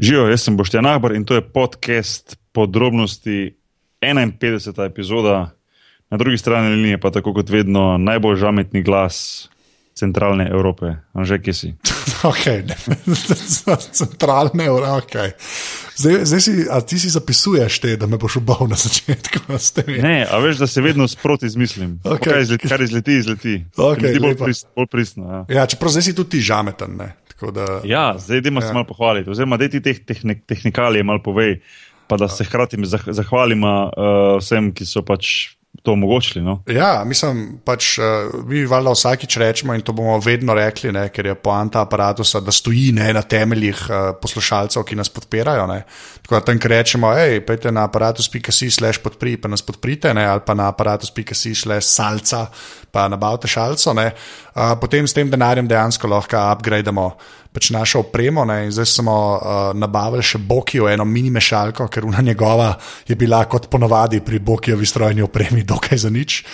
Živijo, jaz sem Boštjan Ahbar in to je podcast podrobnosti 51. epizoda. Na drugi strani linije pa tako kot vedno najbolj žametni glas centralne Evrope. Anže, kje si? ok, ne, centralne Evrope. Okay. Zdaj, zdaj si, a ti si zapisuješ te, da me boš obal na začetku. Ne, a veš, da se vedno sproti izmislim. Okay. Kaj izleti, kar izleti, izleti. Okay, bolj, prist, bolj pristno. Ja. Ja, čeprav zdaj si tudi ti žameten. Ne? Da, ja, zdaj idemo ja. se malo pohvaliti. Oziroma, da ti teh tehnik, tehnikalije malo povej, pa da se hkrati zahvalimo uh, vsem, ki so pač to omogočili. No? Ja, mislim, pač uh, mi valjda vsakič rečemo in to bomo vedno rekli, ne, ker je poanta aparata, da stoji ne, na temeljih uh, poslušalcev, ki nas podpirajo. Ne. Tako da tam rečemo, hej, pejte na aparatus.si slash podpri, pa nas podprite, ne, ali pa na aparatus.si slash salca, pa nabavite šalco. Uh, potem s tem denarjem dejansko lahko upgrademo pač našo opremo. Ne, zdaj smo uh, nabavili še Bokijo, eno mini mešalko, ker una njegova je bila kot ponovadi pri Bokijovi strojni opremi, dokaj za nič.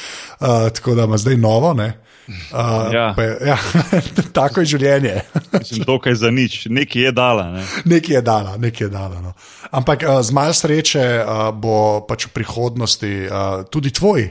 Uh, tako da ima zdaj novo. Ne. Uh, ja. Pa, ja, tako je življenje. Mislim, dokaj za nič, nekaj je dala. Ne. Nekaj je dala, nekaj je dala. No. Ampak uh, z malo sreče uh, bo pač v prihodnosti uh, tudi tvoj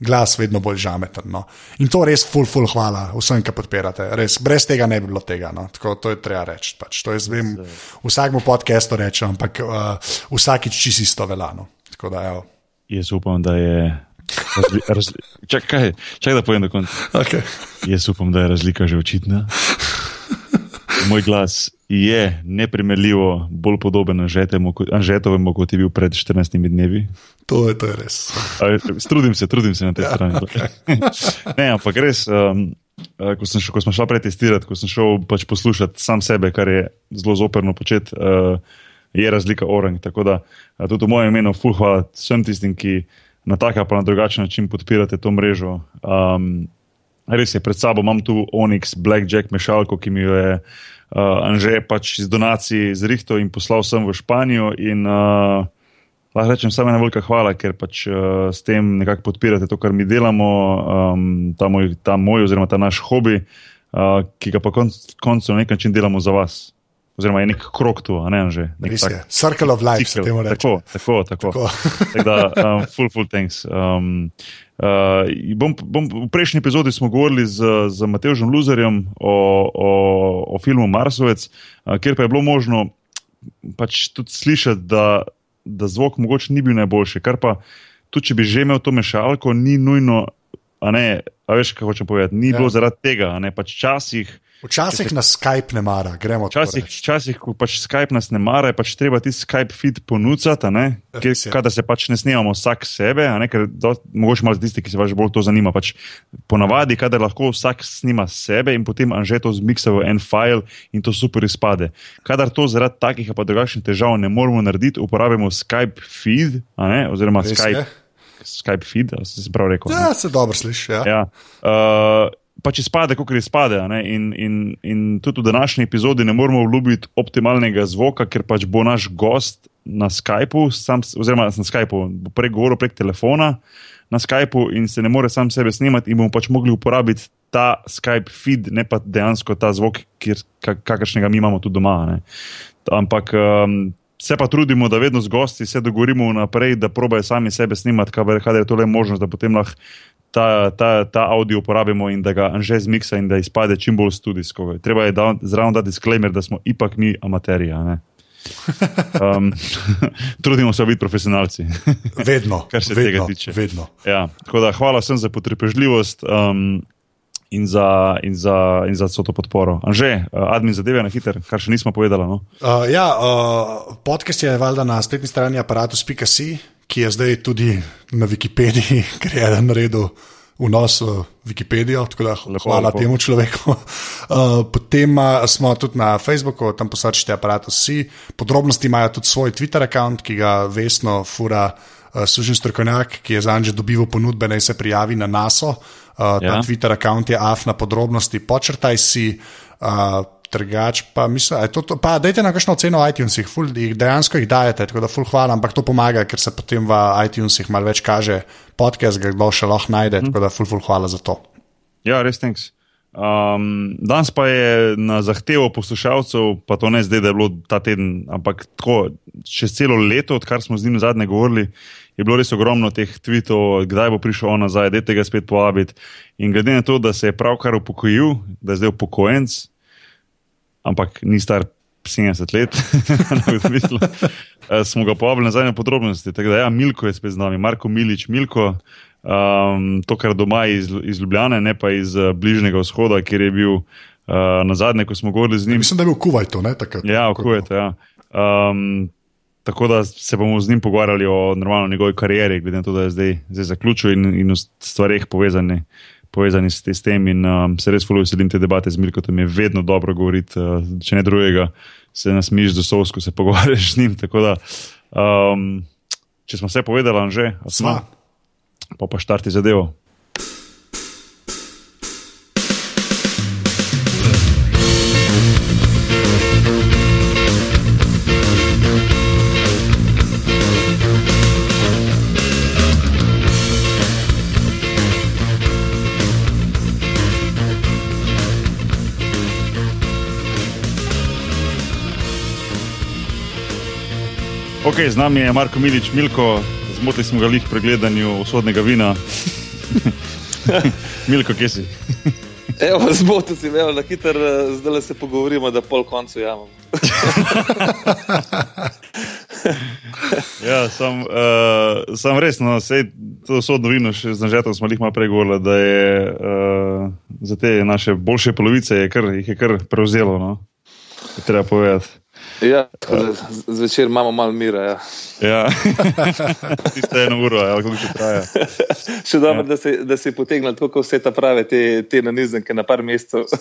glas vedno bolj žameten. No. In to res, full, full, hvala vsem, ki podpirate. Res, brez tega ne bi bilo tega. No. Tako, to je treba reči. Pač. To jaz vem, vsakmu podcastu rečem, ampak uh, vsakič čisto velano. Tako da, evo. Jaz upam, da je. Razli, razli, čakaj, čakaj, da povem do konca. Okay. Jaz upam, da je razlika že očitna. Moj glas je neprimerljivo bolj podoben Anžetovemu, kot je bil pred 14 dnevi. To je, to je res. Strudim se, trudim se na tej ja, strani. Okay. ne, ampak res, um, ko, šel, ko smo šli pretestirati, ko sem šel pač poslušati sam sebe, kar je zelo zoperno početi, uh, je razlika orang. Tako da uh, tudi v mojem imenu, fuh, hvala vsem tistim, ki na tak ali na drugačen način podpirate to mrežo. Um, res je, pred sabo imam tu Onyx Blackjack mešalko, ki mi jo je uh, Anže pač iz donacij zrihtel in poslal sem v Španijo. In, uh, lahko rečem samo ena velika hvala, ker pač uh, s tem nekako podpirate to, kar mi delamo, um, ta, moj, ta moj oziroma ta naš hobi, uh, ki ga pa konc, koncu na nek način delamo za vas. Oziroma, je nek krok tu, ne že. Circle of life, se temu reče. Tako, tako. tako. tako. tako da, um, full, full thanks. Um, Uh, bom, bom, v prejšnji epizodi smo govorili z, z Matežom Luzerjem o, o, o filmu Marsovec, uh, kjer pa je bilo možno pač tudi slišati, da, da zvok mogoče ni bil najboljši. Kar pa tudi, če bi že imel to mešalko, ni nujno, a ne, a veš, kaj hočem povedati, ni ja. bilo zaradi tega, a ne pač časih. Včasih nas Skype ne mara, gremo včasih, včasih, ko pač Skype nas ne mara, je pač treba ti Skype feed ponuditi, da se pač ne snemamo vsak sebe, ker do, mogoče malo tisti, ki se pač bolj to zanima. Pač ponavadi, kadar lahko vsak snima sebe in potem anže to zmiksa v en file in to super izpade. Kadar to zaradi takih pa drugačnih težav ne moremo narediti, uporabimo Skype feed oziroma Res Skype. Je? Skype feed, se pravi, rekel. Ja, se dobro sliši. Ja. Ja. Uh, pač izpade, kot izpade. In, in, in tudi v današnji epizodi ne moremo obljubiti optimalnega zvoka, ker pač bo naš gost na Skypu, sam, oziroma na Skypu, bo prej govoril prek telefona na Skypu in se ne more sam sebe snimati, in bomo pač mogli uporabiti ta Skype feed, ne pa dejansko ta zvok, kjer, kakršnega mi imamo tudi doma. Ne. Ampak. Um, Se pa trudimo, da vedno z gosti se dogovorimo vnaprej, da probejo sami sebe snimati, kaj je to le možnost, da potem lahko ta, ta, ta audio uporabimo in da ga anže zmiksa in da izpade čim bolj studijsko. Treba je da, zraven dati disclaimer, da smo ipak mi amateriji. Um, trudimo se biti profesionalci. vedno. Kar se vedno, tega tiče. Vedno. Ja, da, hvala vsem za potrpežljivost. Um, In za, in, za, in za vso to podporo. Anže, uh, admin zadeve na hiter, kar še nismo povedali. No? Uh, ja, uh, podcast je valjda na spletni strani aparatus.com ki je zdaj tudi na Wikipediji, ker je eden naredil vnos v Wikipedijo, tako da lepo, hvala lepo. temu človeku. Uh, potem uh, smo tudi na Facebooku, tam posačite aparat vsi. Podrobnosti imajo tudi svoj Twitter račun, ki ga vesno fura uh, sužen strokovnjak, ki je za njega dobival ponudbe, naj se prijavi na NASO. Uh, ja. Ta Twitter račun je AF na podrobnosti, počrtaj si. Uh, Trgač, pa mislim, to. to pa, dajte na kakšno ceno v iTunesih, ful, jih dejansko jih dajete, tako da ful hvala, ampak to pomaga, ker se potem v iTunesih malo več kaže podcast, ga kdo še lahko najde, tako da ful, ful hvala za to. Ja, res thanks. Um, danes pa je na zahtevo poslušalcev, pa to ne zdaj, da je bilo ta teden, ampak tako, čez celo leto, odkar smo z njim zadnje govorili, je bilo res ogromno teh tvitev, kdaj bo prišel on nazaj, da tega spet povabiti. In glede na to, da se je pravkar upokojil, da je zdaj upokojenc, ampak ni star 70 let, eh, smo ga povabili nazaj na podrobnosti. Tako da, ja, Milko je spet z nami, Marko Milič, Milko um, to, kar doma iz, iz Ljubljane, ne pa iz uh, Bližnjega vzhoda, kjer je bil uh, na zadnje, ko smo govorili z njim. Mislim, da je bil Kuwaitu. Ja, v Kuwaitu. Ja. Um, tako da se bomo z njim pogovarjali o normalni njegovi karieri, glede na to, da je zdaj, zdaj zaključil in, in o stvarih povezani. Povezani s, s tem, in um, se res zelo veselim te debate z Mirko, tam je vedno dobro govoriti, uh, če ne drugega, se nasmiš z osovsko, se pogovarjaš z njim. Da, um, če smo vse povedali, že smo pa pa štarti zadevo. Okay, z nami je Marko Milič, Milko, zmotili smo ga lih pri gledanju usodnega vina. Milko, kje si? Evo, zmotil si me, na hiter, eh, zdaj se pogovorimo, da pol koncu jamam. ja, sam, uh, sam res, no, sej, to sodno vino, še z nažetom smo jih malo pregovorili, da je uh, za te naše boljše polovice, je kar, jih je kar prevzelo, no, treba povedati. Ja, zvečer imamo malo mira. Ja. Ja. Tiste eno uro, ali kako se traja. Še dobro, ja. da, si, da si potegnil tako, kot vse ta prave, te, te nanizemke na par mesecev.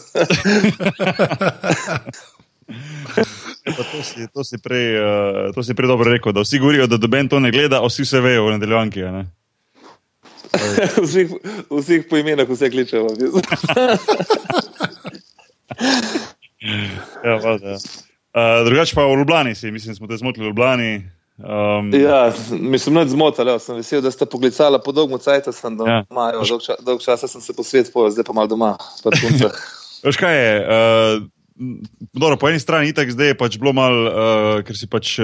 to, si, to, si prej, uh, to si prej dobro rekel, da vsi govorijo, da doben to ne gleda, vsi se vejo v nadaljevanki. vseh, vseh po imenah, vse kličejo. ja, pa, ja. Uh, drugače pa v Ljubljani si, mislim, smo te zmotili v Ljubljani. Um, ja, mislim, da je zmotilo. Ja. Sem vesel, da ste poglicali po dolgu cajt, sem doma. Ja. Dolg, ča, dolg čas sem se po svetu povedal, zdaj pa mal doma. Veš kaj je? Uh, Dobro, po eni strani je zdaj pač bilo malo, uh, ker si pač,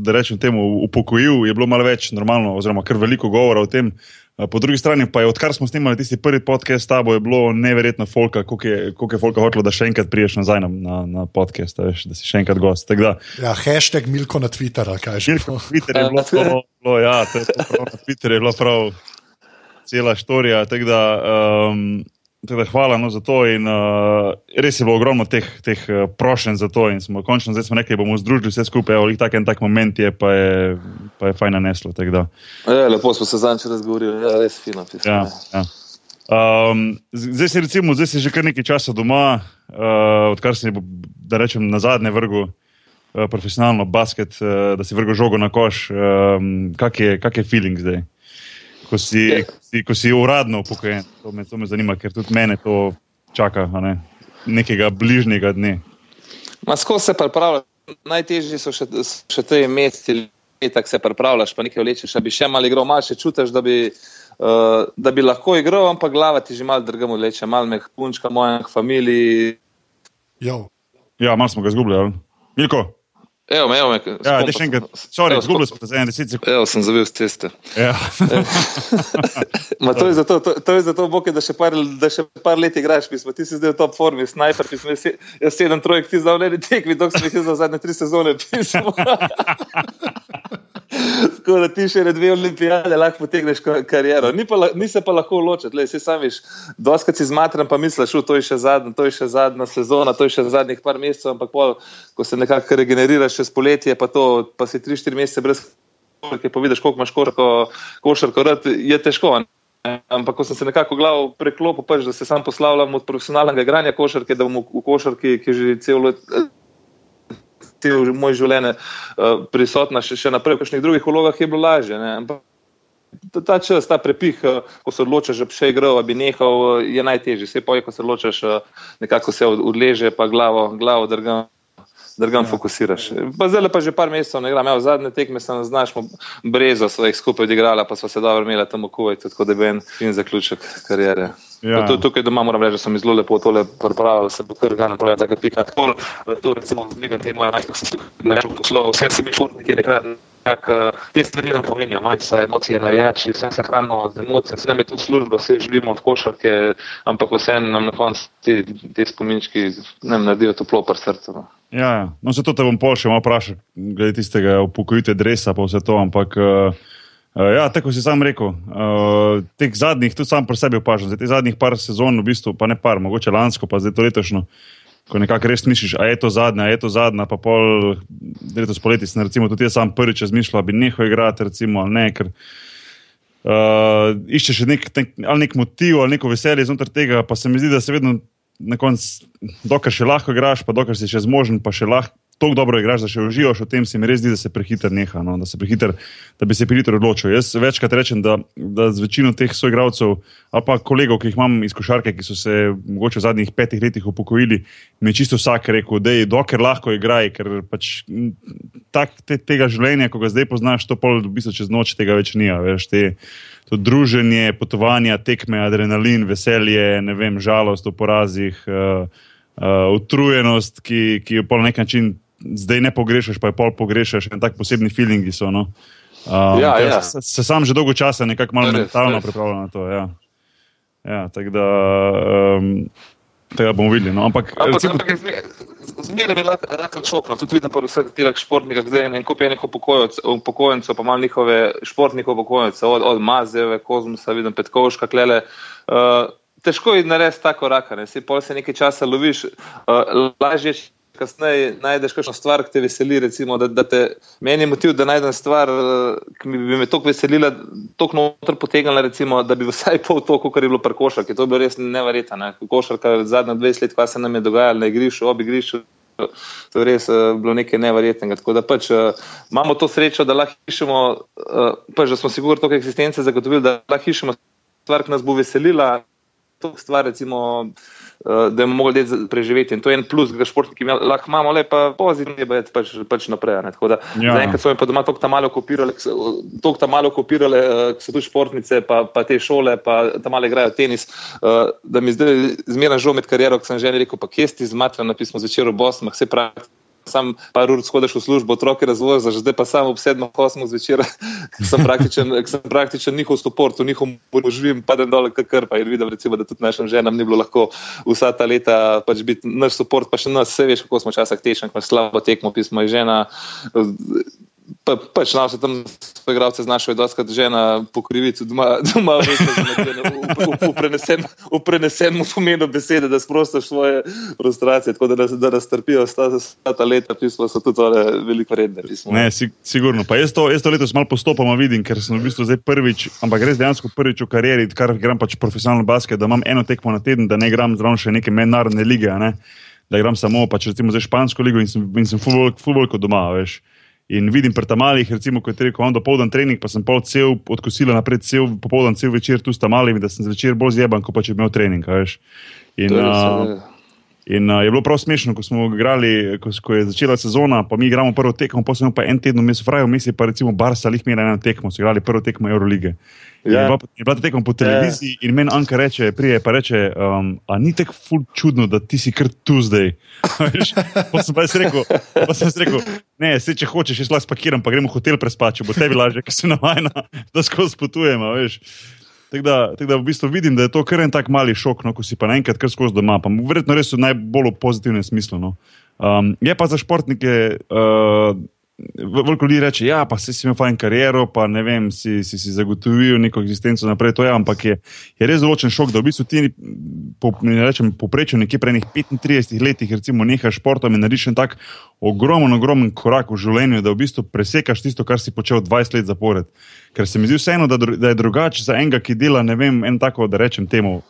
da rečem temu, upokojil, je bilo malo več normalno, oziroma kar veliko govora o tem, Po drugi strani pa je, odkar smo snimali tisti prvi podcast s tabo, je bilo neverjetno folka, koliko je, koliko je folka hotelo, da še enkrat priješ nazaj na, na, na podcast, veš, da si še enkrat gost. Da, ja, hashtag Milko na Twitterju, kaj že. Milko na Twitterju je bilo, bilo, bilo, ja, to je prav, na Twitterju je bila prav cela štorija. Teda, hvala no, za to. In, uh, res je bilo ogromno teh, teh uh, prošenj za to. Smo končno zdaj smo rekli, bomo združili vse skupaj. Evo, tak en tak moment je, pa je, pa je fajn naneslo. Ja, lepo smo se zanj razgovorili, ja, res fino. Ja, ja. Um, zdaj, si, recimo, zdaj si že kar nekaj časa doma, uh, odkar si, da rečem, na zadnje vrgu uh, profesionalno basket, uh, da si vrgel žogo na koš. Um, kak, je, kak je feeling zdaj? ko si, ja. Si, ko si uradno upokojen. To, to me zanima, ker tudi mene to čaka, ne? nekega bližnjega dne. Masko se pripravlja, najtežji so še, še te meseci, tako se pripravljaš, pa nekaj vlečeš, da bi še malo igral, malo še čutiš, da bi. Uh, da bi lahko igral, ampak glava ti že malo drgamo leče, malo me punčka, moja familija. Ja, malo smo ga izgubljali. Milko. Evo me, evo me. Ja, da še enkrat, sorry, zgubil sem za 10 sekund. Evo, sem zavil z ceste. Ja. Ma to je zato, to, to je zato, Boke, da še par, da še par let igraš, pismo. ti si zdaj v top formi, sniper, pismo, jaz sedem trojk, ti zdaj v eni tekmi, dok sem jih za zadnje tri sezone, pismo. Tako da ti še dve olimpijade lahko potegneš kariero. Ni, pa, ni se pa lahko ločiti, le si sam viš, doskrat si zmatran, pa misliš, to je še zadnja, to je še zadnja sezona, to je še zadnjih par mesecev, ampak pol, ko se nekako regeneriraš čez poletje, pa, to, pa si tri, štiri mesece brez košarke, pa vidiš, koliko imaš košarko, košarko rad, je težko. Ne? Ampak, ko sem se nekako glavo preklopil, pač, da se sam poslavljam od profesionalnega igranja košarke, da bom v, v košarki, ki že celo leto v moje življenje uh, prisotna še, še naprej, v kakšnih drugih vlogah je bilo lažje. Ne? Ta čas, ta prepih, eh, ko se odločiš, da bi še igral, bi nehal, eh, je najtežji. Vse poje, ko se odločiš, nekako se odleže, pa glavo, glavo drga. Drugam ja. fokusiraš. Pa zdaj pa že par mesecev ne igram, ja, zadnje tekme sem znaš, brezo svojih skupaj odigrala, pa smo se dobro imeli tam Kuwaitu, tako da bi en fin zaključek karijere. Ja. Tukaj doma moram reči, da sem zelo lepo tole pripravil, se bo kar ga napravil, tako pika. To recimo, nekaj te moje najstnice, ne rečem poslov, vse se mi športniki nekrat. Tak, te stvari nam pomenijo, manj se emocije navijači, vse se hranimo z emocijami, vse nam je tu služba, vse živimo od košarke, ampak vse nam na koncu te, te spominčki nam naredijo toplo pri srcu. No. Ja, ja, no se to te bom pol še malo vprašal, glede tistega upokojite dresa pa vse to, ampak uh, ja, tako si sam rekel, uh, teh zadnjih, tudi sam pri sebi opažam, za te zadnjih par sezon, v bistvu pa ne par, mogoče lansko, pa zdaj to letošno ko nekako res misliš, a je to zadnja, a je to zadnja, pa pol letos poleti, sem recimo tudi jaz sam prvič razmišljal, da bi nehal igrati, recimo, ali ne, ker uh, iščeš nek, nek, ali nek motiv ali neko veselje znotraj tega, pa se mi zdi, da se vedno na koncu, dokler še lahko igraš, pa dokler si še zmožen, pa še lahko tako dobro igraš, da še uživaš v tem, se mi res zdi, da se prehiter neha, no? da, se prehiter, da bi se prehiter odločil. Jaz večkrat rečem, da, da z večino teh soigralcev ali pa kolegov, ki jih imam iz košarke, ki so se mogoče v zadnjih petih letih upokojili, mi je čisto vsak rekel, da je dokler lahko igraj, ker pač tak, te, tega življenja, ko ga zdaj poznaš, to pol v bistvu čez noč tega več ni. Veš, te, To druženje, potovanja, tekme, adrenalin, veselje, ne vem, žalost v porazih, uh, uh, utrujenost, ki, ki jo po nek način zdaj ne pogrešaš, pa je pol pogrešaš, in tako posebni feelingi so. No? Um, ja, ja. Se, se sam že dolgo časa nekako malo mentalno pripravljam na to. Ja. Ja, tako da um, tega bomo videli. No? Ampak, ampak, recimo, ampak zmeraj je lahko šokno, tudi vidim, da vse teh športnikov, zdaj je en kup enih upokojencev, pa malo njihove športnikov upokojencev, od, od Mazeve, Kozmosa, vidim Petkovška, Klele. Uh, težko je narediti tako rakane, si pol se nekaj časa loviš, uh, lažje je kasneje najdeš kakšno stvar, ki te veseli. Recimo, da, da te, meni je motiv, da najdem stvar, eh, ki bi me toliko veselila, toliko noter potegnila, recimo, da bi vsaj pol to, kar je bilo pri košarki. To bi bilo res neverjetno. Ne? Košarka zadnja 20 let, kaj se nam je dogajalo na igrišču, ob igrišču. To je res uh, bilo nekaj nevrjetnega. Tako da pač, uh, imamo to srečo, da lahko pišemo, uh, pač, da smo si govorili toliko eksistence zagotovili, da lahko pišemo stvar, ki nas bo veselila. To stvar, recimo, uh, da bomo mogli preživeti. In to je en plus, da športniki lahko imamo le pa pozitivne, pa pač, pač naprej. Ja. Zaenkrat so jim pa doma tako tam malo kopirali, tako tam malo kopirali, uh, so tu športnice, pa, pa te šole, pa tam malo igrajo tenis. Uh, da mi zdaj zmeraj žal med kariero, ko sem že rekel, pa kje si zmatran, napismo zvečer v Bosni, vse pravi sam par ur skodiš v službo, otroke razvoziš, zdaj pa samo ob sedmih, osmih zvečer, sem praktičen, sem praktičen njihov support, v njihovem boju živim, padem dol, kar pa je videl, recimo, da tudi našim ženam ni bilo lahko vsa ta leta pač biti naš support, pa še nas, vse veš, kako smo časah tešni, ko slabo tekmo, pismo je žena. Pa, pač na vse tam svoje gradce znašel, da je žena po krivici doma, doma v, v, v prenesenem pomenu besede, da sprostiš svoje frustracije, tako da, da nas trpijo sta, sta ta leta, pismo so tudi veliko vredne. Ne, si, sigurno. Pa jaz to, jaz to letos malo postopoma vidim, ker sem v bistvu zdaj prvič, ampak res dejansko prvič v karieri, kar igram pač profesionalno basket, da imam eno tekmo na teden, da ne igram zraven še neke mednarodne lige, ne? da igram samo pač recimo za špansko ligo in sem, sem futbol kot doma, veš. In vidim pri tamalih, recimo, ko je rekel, imam dopoldan trening, pa sem pol cel odkosila naprej, cel popoldan, cel večer tu s tamalimi, da sem zvečer bolj zjeban, kot pa če bi imel trening. In, uh, in uh, je bilo prav smešno, ko smo igrali, ko, ko je začela sezona, pa mi igramo prvo tekmo, pa smo pa en teden, mi smo frajo, mi pa recimo Barca, lih mi na eno tekmo, so igrali prvo tekmo Eurolige. Ja. Je bila, bila tekmo po televiziji ja. in meni Anka reče, prije pa reče, um, a ni tako ful čudno, da ti si kar tu zdaj. pa sem pa jaz rekel, pa sem rekel, ne, se če hočeš, jaz lahko spakiram, pa gremo v hotel prespači, bo tebi lažje, ker se navajna, da skozi potujemo, veš. Tako da, tak da v bistvu vidim, da je to kar en tak mali šok, no, ko si pa naenkrat kar skozi doma, pa verjetno res v najbolj pozitivnem smislu. No. Um, je pa za športnike. Uh, Veliko ljudi reče, ja, si imel fajn kariero, pa ne vem, si, si, si zagotovil neko eksistenco naprej. To je, ampak je, je res določen šok, da v bistvu ti, po, ne rečem, poprečju nekje prej 35 letih, recimo, nekaj športov in narediš en tak ogromen, ogromen korak v življenju, da v bistvu presekaš tisto, kar si počel 20 let zapored. Ker se mi zdi vseeno, da, da je drugače za enega, ki dela, ne vem, en tako, da rečem temu,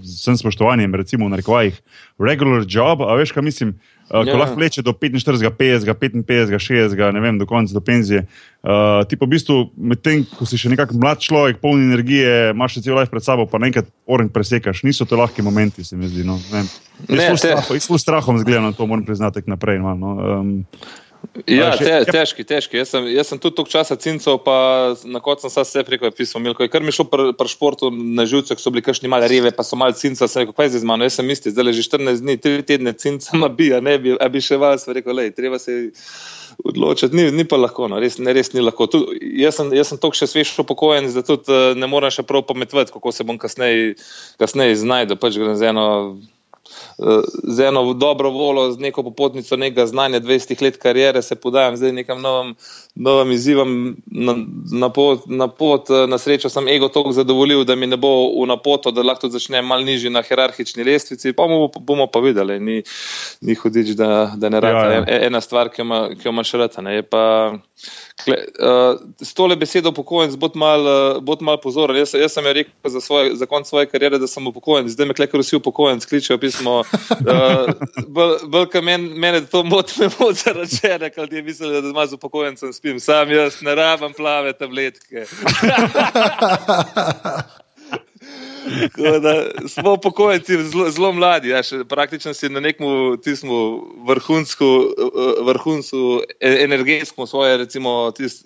z vsem spoštovanjem, recimo, v narekovajih, regular job, a veš, kaj mislim. Uh, ko ja. lahko leče do 45, 50, 55, 60, ne vem, do konca do penzije, Uh, ti pa v bistvu, medtem ko si še nekako mlad človek, poln energije, imaš še cel life pred sabo, pa nekaj orang presekaš. Niso to lahki momenti, se mi zdi. No. Ne, ne, ne, s strahom zgledam na to, moram priznati, naprej. No. Um, Ja, te, težki, težki. Jaz sem, jaz sem tudi toliko časa cincov, pa na koncu sem vse preko pisal, Milko. Kar mi šlo pri pr športu na živce, so bili kakšni mali reve, pa so mali cinca, sem rekel, kaj je z mano, jaz sem isti, zdaj že 14 dni, 3 tedne cinca ma bi, a ne bi, a bi še vas, rekel, lej, treba se odločiti, ni, ni pa lahko, no, res, ne, res ni lahko. Tud, jaz sem, sem toliko še svež upokojen, zato tudi uh, ne morem še prav pametvati, kako se bom kasneje kasnej znajdel, pač grem z eno z eno dobro voljo, z neko popotnico, nekega znanja, 20 let karijere, se podajam zdaj nekam novim, novim izzivom na, na, pot, na pot. Na srečo sem ego toliko zadovoljil, da mi ne bo v napoto, da lahko začne mal nižji na hierarhični lestvici. Pa bomo, bomo pa videli, ni, ni hudič, da, da ne rade. Ja, ja. Ena stvar, ki jo imaš rade. Uh, s tole besedo upokojenc bo malo uh, mal pozoren. Jaz, jaz sem rekel za, svoj, za konec svoje kariere, da sem upokojenc, zdaj me klekar vsi upokojenci kličejo pismo. Uh, Bolj men, mene to moti, me moti zaračene, kaj ti je mislil, da ima z upokojencem spim. Sam jaz ne rabam plave tabletke. Da, smo upokojenci zelo mladi, ja, praktično si na nekem vrhuncu, vrhuncu e, energetskem, svoje, recimo, tis,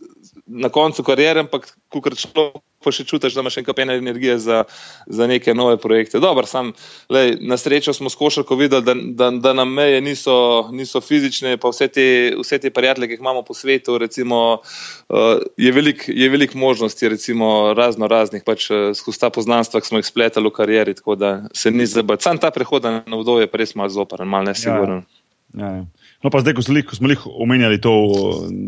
na koncu karijere, ampak kar človek pa še čutiš, da imaš še nekaj energije za, za neke nove projekte. Dobar, sam, lej, na srečo smo s košarko videli, da, da, da nam meje niso, niso fizične, pa vse te, vse te prijatelje, ki jih imamo po svetu, recimo, uh, je veliko velik možnosti, recimo, razno raznih, pač uh, skozi ta poznanstva, ki smo jih spletali v karieri, tako da se ni zabavati. Sam ta prehod na vdove je res malo zoparen, malo nesiguren. Ja, ja. ja. No, pa zdaj, ko smo, ko smo jih omenjali to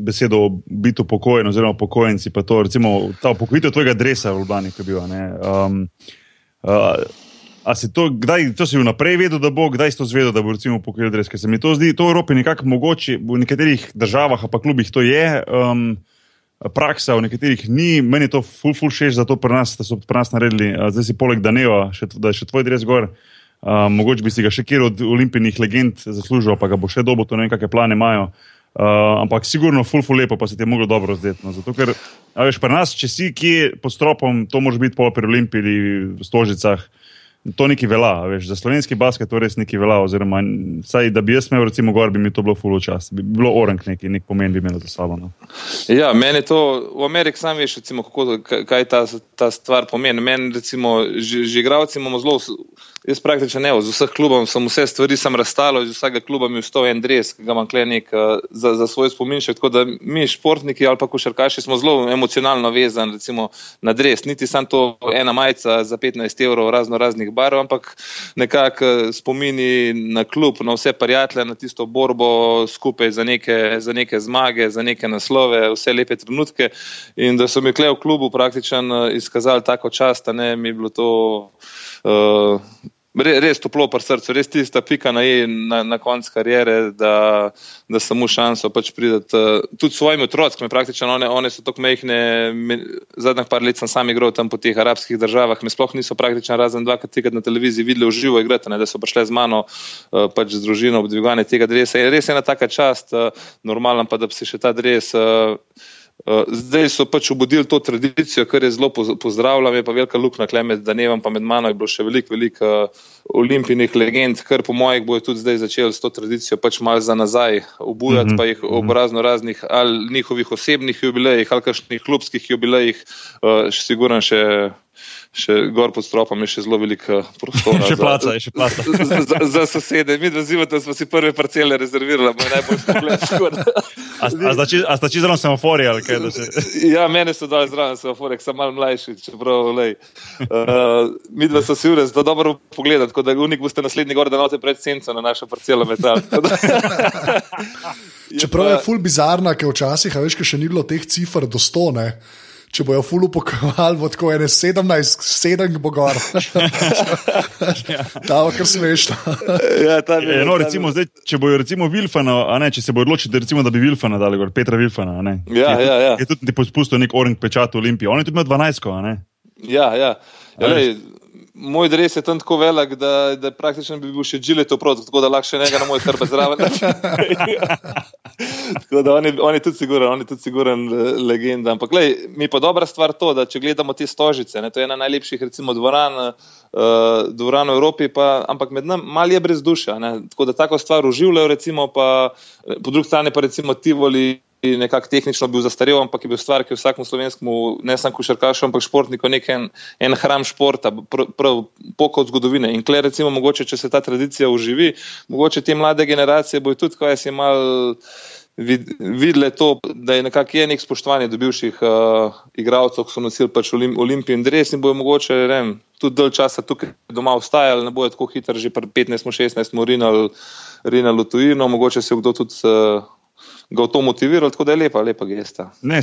besedo biti upokojen, oziroma upokojenci, pa to, recimo, ta upokojitev tvojega dresa v Ljubljani, ki je bil. Um, uh, a si to, kdaj to si vnaprej vedel, da bo, kdaj si to zvedel, da bo recimo upokojil dres? Ker se mi to zdi, to v Evropi nekako mogoče, v nekaterih državah, pa klubih to je. Um, Praksa v nekaterih ni, meni je to ful, ful, šeš, zato pri nas, da so pri nas naredili, zdaj si poleg Daneva, še, da je še tvoj dres gor. Uh, mogoče bi si ga še kjer od olimpijskih legend zaslužil, pa ga bo še dobo, to ne vem, kakšne plane imajo. Uh, ampak sigurno, ful, ful, lepo pa se ti je moglo dobro zdeti. No. Zato, ker, veš, pri nas, če si kje pod stropom, to može biti pol pri olimpiji v stožicah. To neki vela, veš, za slovenski basket to res neki vela. Oziroma, saj, da bi jaz imel, recimo, gor, bi mi to bilo fulo čas, bi bilo orang neki, nek pomen bi imel za sabo. No. Ja, meni to v Ameriki sam veš, recimo, kako, kaj ta, ta stvar pomeni. Meni, recimo, že, že igravci imamo zelo Jaz praktično ne, z vseh klubov sem vse stvari sem razstalo, iz vsega kluba mi je vstal en dres, ki ga imam klenik uh, za, za svoj spominček. Tako da mi, športniki ali pa košarkaši, smo zelo emocionalno vezani recimo, na dres. Niti sam to ena majica za 15 evrov razno raznih barov, ampak nekako eh, spomini na klub, na vse prijatelje, na tisto borbo skupaj za neke, za neke zmage, za neke naslove, vse lepe trenutke. In da so mi kle v klubu praktično eh, izkazali tako čast, da ne mi je bilo to. Uh, res toplo pri srcu, res tista pika na e na, na koncu karijere, da, da samo šanso pač prideti. Uh, tudi svojim otrokom, praktično one, one so tako mehne. Zadnjih par let sem sam igral tam po teh arabskih državah, me sploh niso praktično razen dva, ki na televiziji videli v živo igrati, ne, da so prišle z mano, uh, pač z družino obdvigovanje tega. Je res ena taka čast, uh, normalna pa, da bi se še ta dres. Uh, Eh, zdaj so pač obudili to tradicijo, kar je zelo pozdravljam, je pa velika luknja, klemet, da ne vem, pa med mano je bilo še veliko, veliko eh, olimpijskih legend, kar po mojih bo tudi zdaj začel s to tradicijo pač malo za nazaj obujati, mm -hmm. pa jih ob mhm. razno raznih ali njihovih osebnih jubilejih ali kakšnih klubskih jubilejih, uh, sigurno še še gor pod stropom je še zelo veliko prostora. še placa, za, še placa. za, za, za sosede. Mi razumemo, da smo si prve parcele rezervirali, moj najboljši pogled. A sta čisto zraven semafori ali kaj? Se... ja, mene so dali zraven semafori, sem mal mlajši, čeprav lej. Uh, mi dva so si ure zelo dobro pogledati, tako da unik boste naslednji gor, da note pred senco na našo parcelo metal. Čeprav je ful bizarna, ker včasih, a veš, še ni bilo teh cifr do 100 če bojo fulu pokrovali, bo tako ene 17, 7 bo gor. Ta je kar smešno. ja, ta je. No, recimo, zdaj, če bojo recimo Vilfana, a ne, če se bojo odločili, recimo, da bi Vilfana dali gor, Petra Vilfana, ne. Ja, je, ja, ja. Je tudi ti spustil nek orang pečat v Olimpiji, on je tudi imel 12, a ne. Ja, ja. ja lej, moj dres je tam tako velik, da, da praktično bi bil še žile to proti, tako da lahko še nekaj na moj hrbet zraven. tako da on je, on je tudi siguren, on je tudi siguren legenda. Ampak lej, mi pa dobra stvar to, da če gledamo te stožice, ne, to je ena najlepših recimo dvoran, uh, dvoran v Evropi, pa, ampak med nami mal je brez duša. Ne, tako da tako stvar uživljajo, recimo pa po drugi strani pa recimo Tivoli nekako tehnično bil zastarel, ampak je bil stvar, ki je vsakmu slovenskemu, ne samo košarkašu, ampak športniku, nek en, en hram športa, prav, prav poko od zgodovine. In kle, recimo, mogoče, če se ta tradicija uživi, mogoče te mlade generacije bojo tudi, ko jaz imam. Videli to, da je nekako je nek spoštovanje do bivših uh, igralcev, ki so nosili pač olim, olimpijski dres, in bojo mogoče vem, tudi dalj časa tukaj doma ostajali, ne bojo tako hitro, že pri 15-16 rinali v tujino, mogoče se kdo tudi uh, ga v to motiviral, tako da je lepa, lepa gesta. Ne,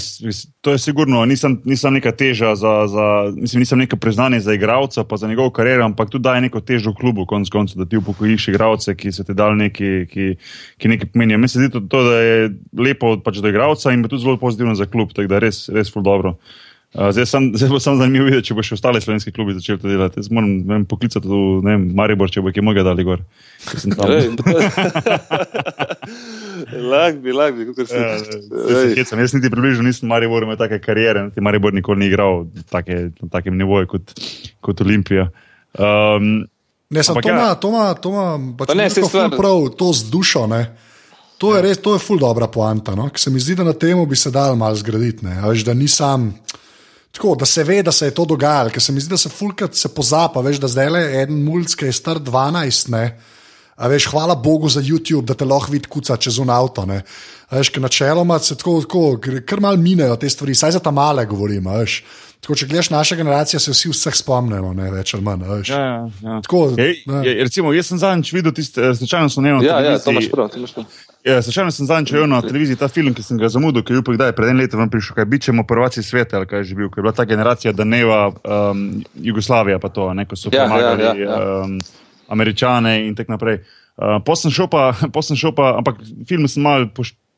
to je sigurno, nisem, nisem neka teža, za, za, mislim, nisem neka priznanje za igralca, pa za njegovo kariero, ampak tudi daje neko težo klubu, konc koncev, da ti upokojiš igralce, ki so ti dali neki, ki, ki nekaj pomenijo. Meni se zdi to, to, da je lepo pač do igralca in tudi zelo pozitivno za klub, tako da res, res ful dobro. Uh, zdaj, sem, zdaj bo samo zanimivo videti, če bo še ostale slovenske klubi začeli to delati. Jaz moram vem, poklicati v Maribor, če bo kaj mogel dali gor. Lahko bi, lahko bi, kako se reče. Jaz niti približno nisem Maribor imel take karijere, niti Maribor nikoli ni igral take, na takem nivoju kot, kot Olimpija. Um, ne, samo to ima, to ima, to ima, pač ne, se stvar... prav, to z dušo, ne. To je res, to je ful dobra poanta, no? ker se mi zdi, da na tem bi se dal malo zgraditi, ne, veš, da nisem. Tako, da se ve, da se je to dogajalo, ker se mi zdi, da se fulkrat se pozapa, veš, da zdaj le en mulj, ki je star 12, ne. A veš, hvala Bogu za YouTube, da te lahko vidi kuca čez un avto. Ne. A veš, ker načeloma se tako, tako kar mal minejo te stvari, saj za ta male govorim. Veš. Tako, če gledaš naša generacija, se vsi vseh spomnimo, ne več ali manj. Ja, ja, ja. Tako, Ej, je, recimo, jaz sem zadnjič videl, eh, slučajno sem imel. Ja, ja, to imaš prav. To imaš prav. Ja, slučajno sem zadnjič videl na televiziji ta film, ki sem ga zamudil, ki je bil pred enim letom prišel, kaj bičemo prvaci sveta, ali kaj je že bil, ker je bila ta generacija Daneva, um, Jugoslavija, pa to, neko so ja, pomagali ja, ja, ja. Um, Američane in tako naprej. Uh, Potem šel, šel pa, ampak film sem mal,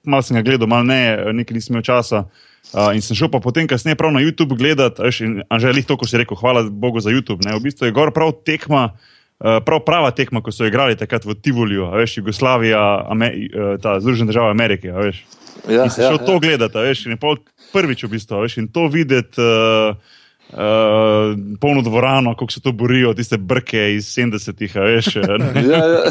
mal sem ga gledal, mal ne, nekaj nisem imel časa. Uh, in sem šel pa potem, kasneje, prav na YouTube gledati, in že to, ko si rekel, hvala Bogu za YouTube. Ne, v bistvu je gor prav tekma. Uh, prav prava tekma, ko so igrali takrat v Tivoliu, veš, Jugoslavija, Ame, uh, ta Združene države Amerike. Veš. Ja, in se šel ja, to ja. gledati, veš, in prvič v bistvu, veš, in to videti. Uh, Uh, polno dvorano, kako se to borijo, tiste brke iz 70-ih, veš. ja, ja.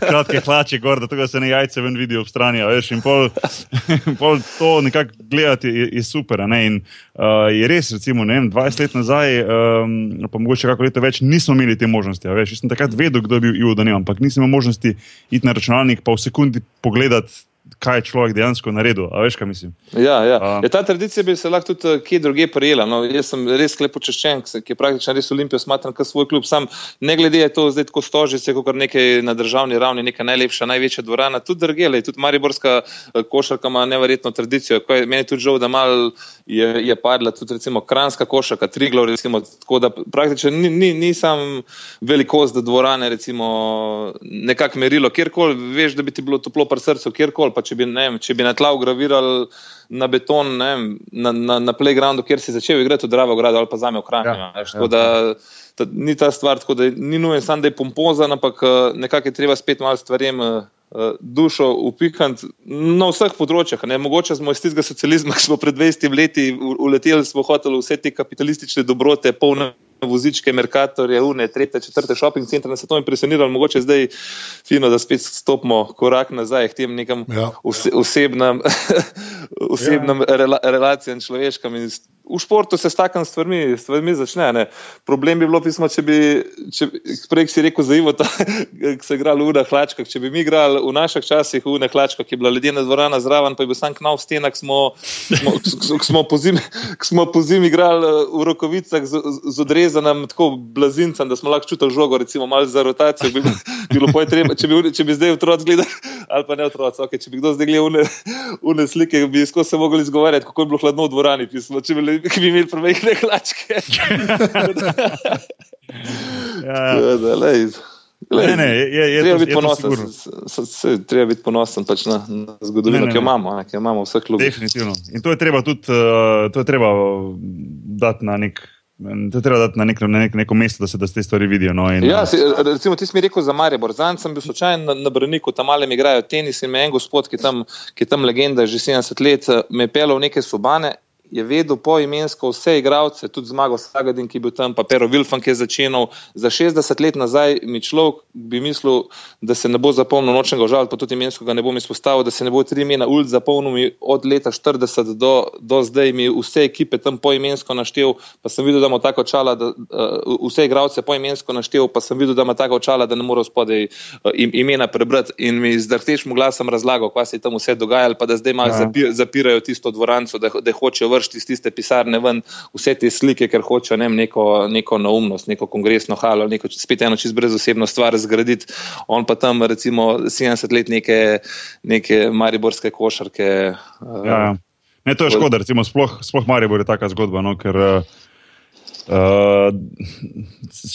Kratke hlače, gor, da tega se ne jajce ven vidijo ob strani, veš. In pol, pol to nekako gledati je, je super. In uh, je res, recimo, ne vem, 20 let nazaj, um, pa mogoče kako leto več, nismo imeli te možnosti. Jaz sem takrat vedel, kdo je bil Ivo Daniel, ampak nisem imel možnosti iti na računalnik, pa v sekundi pogledati kaj je človek dejansko naredil. Veš, kaj mislim? Ja, ja. Uh, ja, ta tradicija bi se lahko tudi eh, kje druge prijela. No, jaz sem res lepo češčen, ki je praktično res Olimpijo smatram kot svoj klub. Sam ne glede je to zdaj tako stožice, kot nekaj na državni ravni, neka najlepša, največja dvorana, tudi drgele, tudi Mariborska eh, košarka ima neverjetno tradicijo. Je, meni je tudi žal, da mal je, je padla tudi recimo kranska košarka, triglo, recimo, tako da praktično ni, ni, ni sam velikost dvorane, recimo nekak merilo, kjerkoli, veš, da bi ti bilo toplo pri srcu, kjerkoli pa če bi, vem, če bi na tla ugravirali na beton, vem, na, na, na playgroundu, kjer si začel igrati v Dravo gradu ali pa zame v Kranju. Ja, ja, ni ta stvar, tako da ni nujen sam, da je pompozen, ampak eh, nekako je treba spet malo stvarem. Uh, dušo upikant na vseh področjih. Ne? Mogoče smo iz tistega socializma, ki smo pred 20 leti uleteli, smo hoteli vse te kapitalistične dobrote, polne vozičke, Merkatorje, Une, tretje, četrte shopping centre, nas je to impresioniralo, mogoče zdaj fino, da spet stopimo korak nazaj k tem nekam ja. osebnem, osebnem ja. rela, relacijam človeškam. In v športu se s takim stvarmi, stvarmi začne. Ne. Problem bi bilo, pismo, če bi, če, prej si rekel za Ivo, ki se je igral v Unah hlačkah, če bi mi igrali v naših časih v Unah hlačkah, ki je bila ledena dvorana zraven, pa je bil sam knal v stenah, smo, smo, smo, po zimi, smo po zimi igrali v rokovicah z, z odrezanim tako blazincem, da smo lahko čutili žogo, recimo malo za rotacijo. Bi bilo treba, če, bi, če bi zdaj otroci gledali, ali pa ne otroci, okay, če bi kdo zdaj gledal une slike, bi skozi se mogli izgovarjati, kako je bilo hladno v dvorani. Pismo, ki bi imeli premehne hlačke. ja, ja. Ne, ne, je, je, treba, biti ponosen, se, se, treba biti ponosen pač na, na zgodovino, ne, ne, ki jo imamo, ne, ki jo imamo vseh klubov. Definitivno. In to je treba tudi uh, to je treba dati na nek To treba dati na, nek, na nek, neko mesto, da se, da te stvari vidijo. No, in, ja, si, recimo, ti si mi rekel za Maribor. Zanj sem bil slučajen na, na Brniku, tam malem igrajo tenis in me en gospod, ki tam, ki tam legenda že 70 let, me je pelil v neke sobane je vedel po imensko vse igralce, tudi zmago Sagadin, ki je bil tam, pa Pero Vilfan, ki je začenal. Za 60 let nazaj mi človek bi mislil, da se ne bo zapomnil nočnega žal, pa tudi imensko ga ne bom izpostavil, da se ne bo tri imena ult zapomnil od leta 40 do, do zdaj mi vse ekipe tam po imensko naštel, pa sem videl, da ima tako čala, da uh, vse igralce po imensko naštel, pa sem videl, da ima tako čala, da ne mora spodaj uh, imena prebrati in mi z drhtečim glasom razlagal, kaj se je tam vse dogajalo, pa da zdaj malo ja. zapirajo tisto dvoranco, da, da hočejo vršiti iz tiste pisarne ven vse te slike, ker hočejo ne, neko, neko naumnost, neko kongresno halo, neko spet eno čist brezosebno stvar zgraditi. On pa tam recimo 70 let neke, neke mariborske košarke. Ja, ja. Ne, to je škoda, recimo, sploh, sploh Maribor je taka zgodba, no, ker uh, Uh,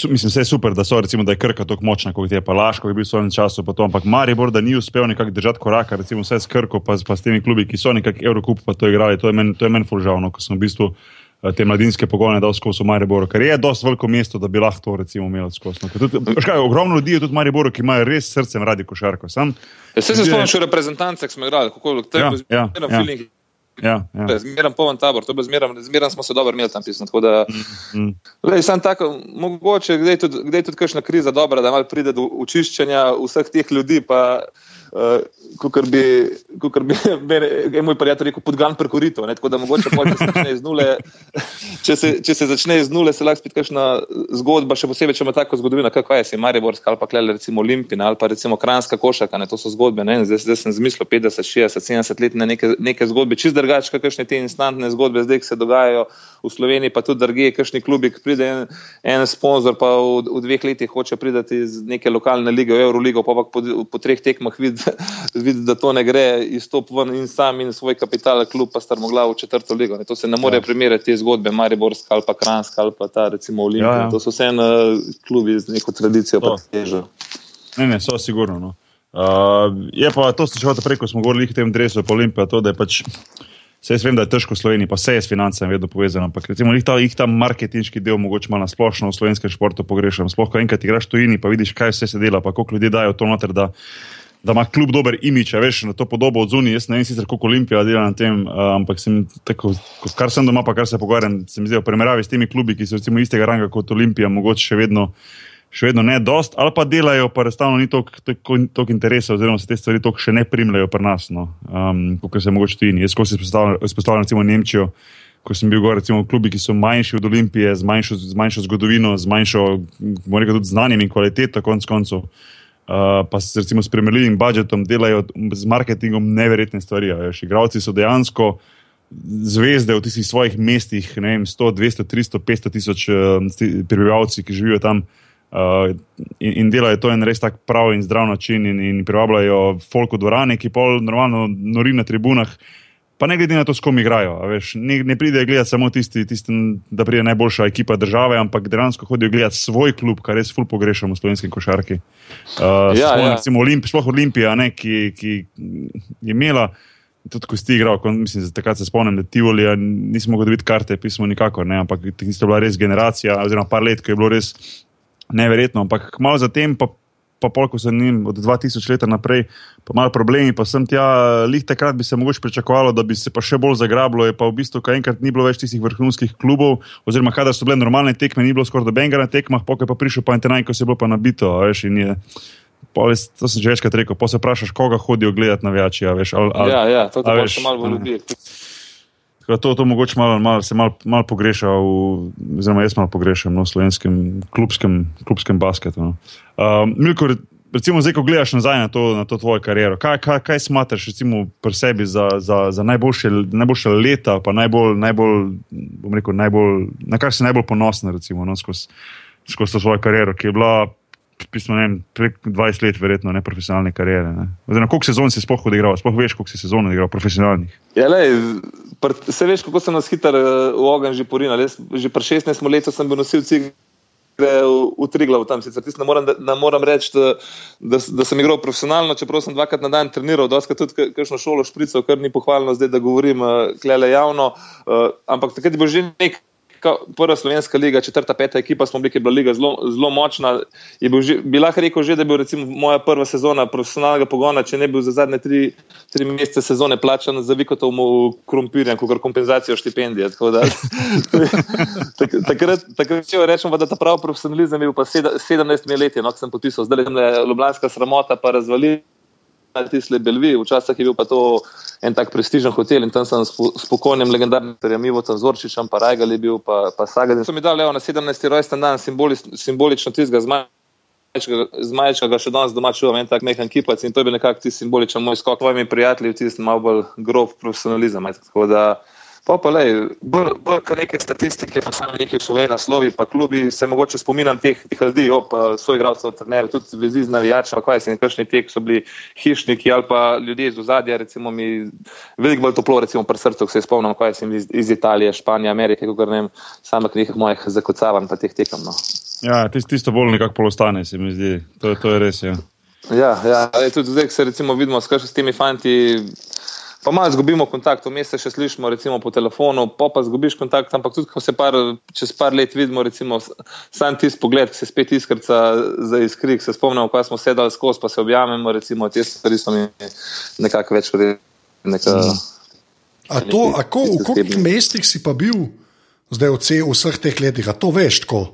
mislim, vse je super, da, so, recimo, da je krka tako močna, kot je pa Laško, je bil v svojem času, to, ampak Maribor, da ni uspel nekako držati koraka, recimo vse s krko, pa, pa s temi klubi, ki so nekako Evropu pa to igrali. To je meni men fulžavno, ko sem v bistvu uh, te mladinske pogone dal skozi v Mariboru, ker je dosti veliko mesto, da bi lahko to recimo imel skozi. No, ogromno ljudi je tudi v Mariboru, ki imajo res srcem radi košarko. Sam, ja, se spomnim še reprezentance, ki smo igrali, kako je to. Ja, ja, ja. Ja, ja. Zmeraj poln tabor, zmeraj smo se dobro imeli tam pisati. Mm, mm. Mogoče je tudi, tudi kakšna kriza dobra, da malo pride do očiščenja vseh teh ljudi. Pa, uh, kot bi, bi mene, moj prijatelj rekel, podgan prekorito. Tako da mogoče pol, če, se začne nule, če, se, če se začne iz nule, se lahko spet kakšna zgodba, še posebej, če ima tako zgodovino, kako je, se Mariborska ali pa klele, recimo Olimpina ali pa recimo Kranska košaka, ne, to so zgodbe, ne, zdaj, zdaj sem zmislil 50, 60, 70 let neke, neke zgodbe, čist drugače, kakšne te instantne zgodbe zdaj, se dogajajo v Sloveniji, pa tudi druge, kakšni klubi, ki pride en, en sponzor, pa v, v dveh letih hoče pridati iz neke lokalne lige, v Euroligo, pa pa po, po treh tekmah vidi, vid, da to ne gre, izstop ven in sam in svoj kapital, klub pa strmoglav v četrto ligo. Ne. To se ne more ja. primerjati te zgodbe, Mariborska ali pa Kranska ali pa ta recimo Olimpija. Ja, ja. To so vse ena klubi z neko tradicijo, pa težo. Ne, ne, so sigurno. No. Uh, je pa to, hočeš prej, ko smo govorili o tem drevesu, pa Olimpija, to, da je pač. Vse jaz vem, da je težko v Sloveniji, pa vse je s financami vedno povezano. Ampak recimo jih ta, ta marketinški del, mogoče malo na splošno v slovenskem športu pogrešam. Sploh, ko enkrat igraš tujini, pa vidiš, kaj vse se dela, pa koliko ljudi dajo to noter, da, da ima kljub dober imič, veš, na to podobo od zunaj. Jaz ne vem sicer, koliko Olimpija dela na tem, uh, ampak sem tako, kar sem doma, pa kar se pogovarjam, se mi zdi, v primerjavi s temi klubi, ki so recimo istega ranga kot Olimpija, mogoče še vedno še vedno ne dost, ali pa delajo, pa enostavno ni toliko interesa, oziroma se te stvari toliko še ne primljajo pri nas, no, um, kot se mogoče tudi. Jaz ko se izpostavljam, recimo Nemčijo, ko sem bil gor, recimo v klubi, ki so manjši od Olimpije, z manjšo, z manjšo zgodovino, z manjšo, moram reči, tudi znanjem in kvaliteto, konc koncev. Pa se recimo s primerljivim budžetom delajo z marketingom neverjetne stvari. Igravci so dejansko zvezde v tistih svojih mestih, ne vem, 100, 200, 300, 500 tisoč uh, prebivalci, ki živijo tam. Uh, Uh, in, in delajo to en res tak prav in zdrav način, in, in privabljajo folk v dvorani, ki pol normalno nori na tribunah. Pa ne glede na to, s kom igrajo. Veš, ne, ne pridejo gledati samo tisti, tisti, da pride najboljša ekipa države, ampak dejansko hodijo gledati svoj klub, kar res ful pogrešamo v slovenski košarki. Uh, ja, sploh, ja. Recimo Olimp, sploh Olimpija, ne, ki, ki je imela. Tudi ko si igral, mislim, takrat se spomnim, da ti volijo, nismo mogli dobiti karte, pismo nikakor, ne, ampak tiste bila res generacija, oziroma par let, ko je bilo res neverjetno. Ampak malo zatem, pa, pa pol, ko sem jim od 2000 let naprej, pa malo problemi, pa sem tja, lih takrat bi se mogoče pričakovalo, da bi se pa še bolj zagrabilo. Je pa v bistvu, kaj enkrat ni bilo več tistih vrhunskih klubov, oziroma kadar so bile normalne tekme, ni bilo skoraj dobenega na tekmah, pokaj pa prišel pa internet, ko se je bilo pa nabito. Veš, je, Polis, to sem že večkrat rekel, pa se vprašaš, koga hodijo gledati na več. Ja, ja, ja, to je še malo ljudi. To, to mogoče malo, malo, se malo mal pogreša, oziroma jaz malo pogrešam no, v slovenskem klubskem, klubskem basketu. No. Um, Milko, recimo, zdaj, ko gledaš nazaj na to, na to tvojo kariero, kaj, kaj, kaj smatraš pri sebi za, za, za najboljše, najboljše leta, pa najbolj, najbolj, rekel, najbolj, na kar si najbolj ponosen no, skozi skoz svojo kariero, ki je bila pismo, ne, prek 20 let, verjetno, ne profesionalne kariere. Oziroma, koliko sezon si sploh odigral, sploh veš, koliko si sezon odigral profesionalnih. Ja, lej, pr, se veš, kako sem nas hiter uh, v ogen že porinal. Že pred 16 leti sem bil nosilci. V, v Triglavu tam sicer. Ne moram, moram reči, da, da, da sem igral profesionalno, čeprav sem dvakrat na dan treniral, da sem tudi kakšno šolo šprical, kar ni pohvalno zdaj, da govorim uh, klele javno. Uh, ampak takrat je bil že nek prva slovenska liga, četrta, peta ekipa smo bili, ki je bila liga zelo, zelo močna. Bil že, bi lahko rekel, že, da je bil recimo moja prva sezona profesionalnega pogona, če ne bi bil za zadnje tri, tri mesece sezone plačan za vikotov krompirjem, kot kompenzacijo štipendije. Takrat, takrat če rečemo, da ta pravi profesionalizem je bil pa 17 let, no, sem podpisal, zdaj je Ljubljanska sramota pa razvalila tiste Belvi, včasih je bil pa to en tak prestižen hotel in tam sem s pokojnim legendarnim Mivotom Zorčičem, pa Rajgal je bil, pa, pa Sagadin. So mi dali na 17. rojsten dan simboli, simbolično tistega zmaja. Zmajčka ga še danes doma čuvam, en tak mehen kipac in to je bil nekako ti simboličen moj skok. Tvojimi prijatelji, tisti malo bolj grob profesionalizem. Tako da Pa pa le, bolj, bolj kot neke statistike, pa samo neki svoje naslovi, pa klubi, se mogoče spominjam teh, teh ljudi, pa svoj igralcev, trenerjev, tudi vezi z navijači, kaj se nekakšni tek so bili hišniki ali pa ljudje iz ozadja, recimo mi veliko bolj toplo, recimo pri srcu, se spomnim, kaj sem iz, iz Italije, Španije, Amerike, kot ne vem, samo nekih mojih zakocavanj pa teh tekem. No. Ja, tisto, tisto bolj nekako polostane, se mi zdi, to, to je res. Ja, ja, ja tudi zdaj, se recimo vidimo, skaj s temi fanti. Pa malo izgubimo kontakt, vmes se še slišimo recimo, po telefonu, pa pa izgubiš kontakt, ampak tudi, ko se par, čez par let vidimo, recimo, sam tisti pogled, ki se spet iskrca za iskrik, se spomnimo, ko smo sedali skozi, pa se objamemo, recimo, te stvari so mi nekako več kot neka. A to, ako, v kolikih mestih si pa bil zdaj v vseh teh letih, a to veš tako?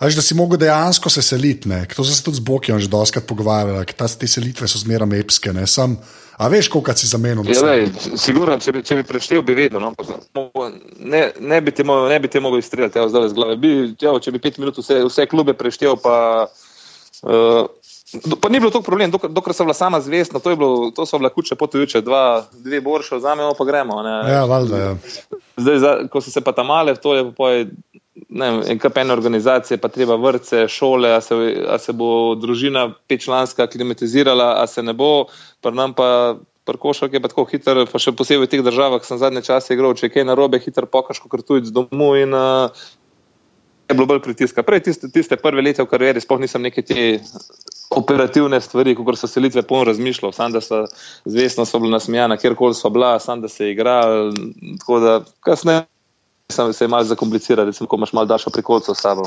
Až da si mogel dejansko se seliti, to so se tudi z Bokijem že doskrat pogovarjali, te selitve so zmeraj epske. Sam, a veš, koliko si zamenil? Ja, sigurno, če bi, če bi preštel, bi vedel. No, ne, ne bi te mogel izstreljati, ja, zdaj z glave. Bi, ja, če bi pet minut vse, vse klube preštel, pa. Uh, Pa ni bilo to problem, dokler, dokler sem bila sama zvestna, to, to so bile kuče potujoče, dva, dve borše, vzamemo pa gremo. Ne. Ja, valjda. Ja. Zdaj, za, ko so se pa tam male, to je pa ena organizacija, pa treba vrtce, šole, a se, a se bo družina petčlanska klimatizirala, a se ne bo, pa nam pa. Košark je pa tako hiter, pa še posebej v teh državah sem zadnje čase igral, če je kaj narobe, hiter pokaš, kot tujci domov in uh, je bilo bolj pritiska. Prej tiste, tiste prve leta v karieri sploh nisem neke te operativne stvari, kot so selitve, polno razmišljal, sam da so zvestno so bila nasmejana, kjerkoli so bila, sam da se je igral, tako da kasneje. Sam se je malo zakompliciral, recimo, ko imaš malo daljšo prikolco s sabo.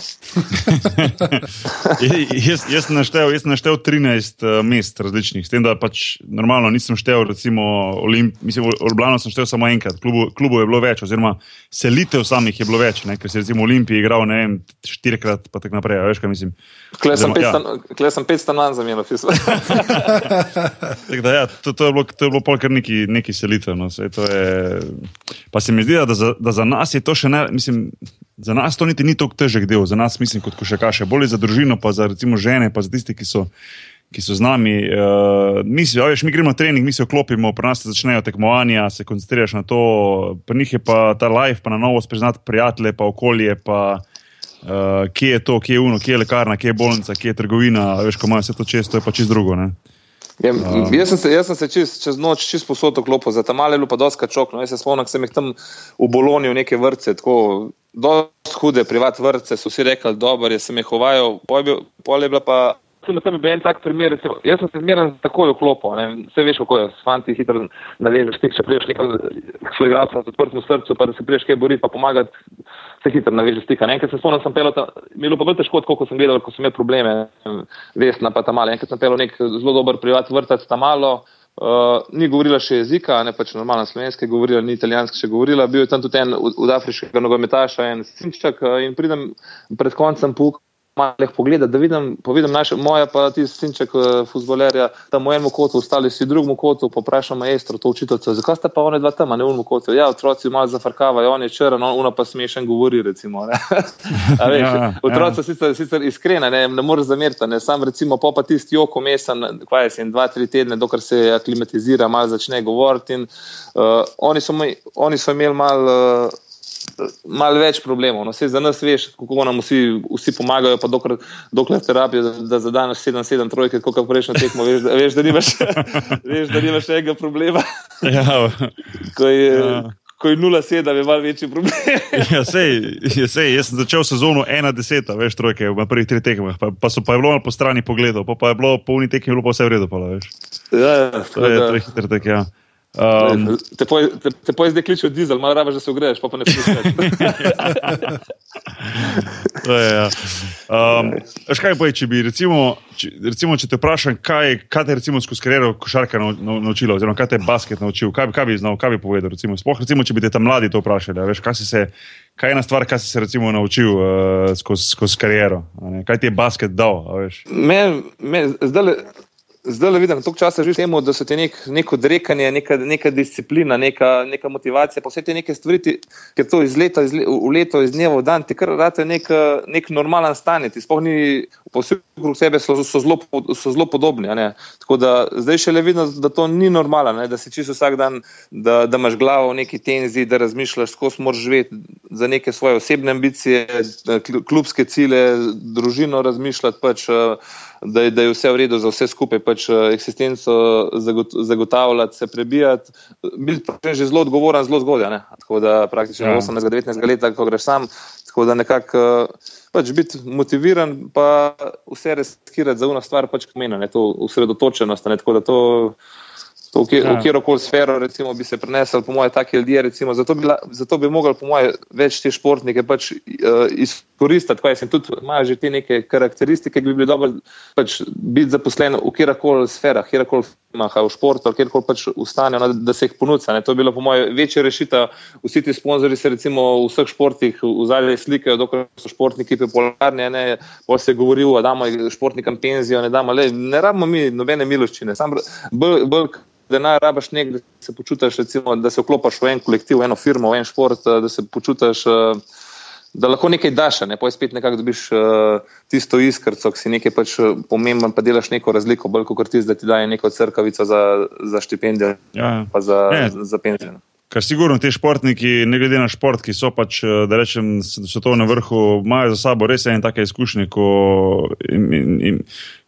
jaz, jaz, sem naštel, jaz sem naštel 13 uh, mest različnih, s tem, da pač normalno nisem štel, recimo, Olimp, mislim, Orbljano sem štel samo enkrat, klubu, klubu je bilo več, oziroma selitev samih je bilo več, ne, ker si recimo Olimpiji igral, ne vem, štirikrat pa tako naprej, veš kaj mislim. Klej sem pet stanovanj za meno, pisal. ja, to, to je bilo, to je bilo polkar neki, neki selitev. No, to je, pa se mi zdi, da za, da za nas je to še ne, mislim, za nas to niti ni tako težek del, za nas mislim kot še kaše, bolje za družino, pa za recimo žene, pa za tiste, ki so. Ki so z nami, uh, mi, si, veš, mi gremo na trening, mi se oklopimo, pri nas se začnejo tekmovanja, se koncentriraš na to, pri njih je pa ta life, pa na novo spoznati prijatelje, pa okolje, pa uh, kje je to, kje je uno, kje je lekarna, kje je bolnica, kje je trgovina, veš, ko imajo vse to često, je pa čist drugo. Ne? Ja, um, jaz sem se, jaz sem se čez, čez noč čist posod oklopil, za tam malo je bilo pa doska čok. No, jaz se spomnim, sem jih tam v Bologni v neke vrce, tako dosti hude privat vrce, so vsi rekli, dobro, jaz sem jih uvajal, pol je bila pa Sem tam bil en tak primer, recimo, jaz sem se zmeraj takoj vklopil, vse veš, kako je, s fanti hitro navežeš, stik, če priješ nekaj svojega z odprtim srcem, pa da se priješ kaj boriti, pa pomagati, se hitro navežeš stika. Enkrat se spomnim, sem pelil, mi je bilo pa bolj težko, kot sem gledal, ko sem imel probleme, vesna pa tam malo. Enkrat sem pelil nek zelo dober privat vrtac tam malo. Uh, ni govorila še jezika, ne pač normalno slovenske, govorila ni italijansko še govorila. Bil je tam tudi en od afriškega nogometaša, en sinčak uh, in pridem pred koncem puk malih pogledati, da vidim, vidim naše, moja pa ti sinček uh, futbolerja, tam v enem kotu, ostali si v drugem kotu, poprašam maestro, to učiteljico, zakaj ste pa oni dva tam, ne v enem kotu. Ja, otroci malo zafrkavajo, on je črn, on pa smešen govori, recimo. veš, ja, otroci so ja. sicer, sicer iskreni, ne, ne moreš zameriti, ne, sam recimo pa, pa tisti joko mesen, kaj je, dva, tri tedne, dokler se aklimatizira, malo začne govoriti in uh, oni, so, oni so imeli malo. Uh, malo več problemov. No, za nas veš, kako nam vsi, vsi pomagajo, pa dokler, dokler terapijo, da, da zadaneš 7-7 trojke, kot prejšnjo tekmo, veš, veš, da nimaš, veš, da nimaš enega problema. Ja. Ko je, ja. Ko je 0-7, je malo večji problem. ja, sej, ja, sej, jaz sem začel sezono 1-10, veš, trojke, v prvih treh tekmah, pa, pa so pa je bilo po strani pogledov, pa, pa je bilo po uni tekmi, bilo pa vse v redu. Pa, ja, ja, to je, to je hitro tek, ja. Um, te poje zdaj kličejo dizel, malo rabe, da se ogreješ, pa, pa ne prideš. ja. um, kaj pa je, če bi recimo, če, recimo, če te vprašam, kaj, kaj te recimo skozi kariero košarka naučila, oziroma kaj te je basket naučil, kaj, kaj bi znal, kaj bi povedal, recimo, spoh, recimo, če bi te tam mladi to vprašali, veš, kaj, se, kaj je ena stvar, kaj si se recimo naučil uh, skozi, skozi kariero, kaj ti je basket dal. Me, me, zdaj, Zdaj le vidim, toliko časa že temu, da so ti nek, neko odrekanje, neka, neka disciplina, neka, neka motivacija, pa vse te neke stvari, ki to iz leta iz le, v leto, iz dneva v dan, ti kar rade nek, nek normalen stanje. Ti spohni po vseh okrog sebe so, so, zelo, so zelo podobni. Tako da zdaj še le vidim, da to ni normalno, da si čisto vsak dan, da, da imaš glavo v neki tenzi, da razmišljaš, kako moraš živeti za neke svoje osebne ambicije, klubske cilje, družino razmišljati. Pač, da je, da je vse v redu za vse skupaj, pač eh, eksistenco zagotavljati, se prebijati. Bil pa že zelo odgovoren, zelo zgodaj. Tako da praktično ja. 18-19 let, ko greš sam, tako da nekako pač biti motiviran, pa vse reskirati za eno stvar, pač pomeni, to usredotočenost. Tako da to v ja. kjer koli sfero recimo, bi se prenesel, po mojem, taki ljudje. Recimo, zato, bi, zato bi mogli, po mojem, več te športnike pač, uh, izkoristiti, kaj sem tudi, imajo že te neke karakteristike, ki bi bili dobro pač, biti zaposleni v kjer koli sferah, kjer koli firmah, v športu, kjer koli pač ustanejo, da se jih ponudca. To je bilo, po mojem, večja rešitev. Vsi ti sponzorji se recimo v vseh športih v zadnje slikajo, dokler so športniki popularni, ne, pa se govori, da damo športnikom penzijo, ne damo, le, ne rabimo mi nobene miloščine. Sam bolj, bolj denar rabaš nek, da se počutiš, recimo, da se vklopiš v en kolektiv, v eno firmo, v en šport, da se počutiš, eh, da lahko nekaj daš, ne pa spet nekako dobiš eh, tisto iskrco, ki si nekaj pač eh, pomemben, pa delaš neko razliko, bolj kot ti, da ti daje neko crkavico za, za štipendijo, ja. pa za, za penzijo. Kar sigurno ti športniki, ne glede na šport, ki so pač, da rečem, so to na vrhu, imajo za sabo res ene take izkušnje, ko, in, in, in,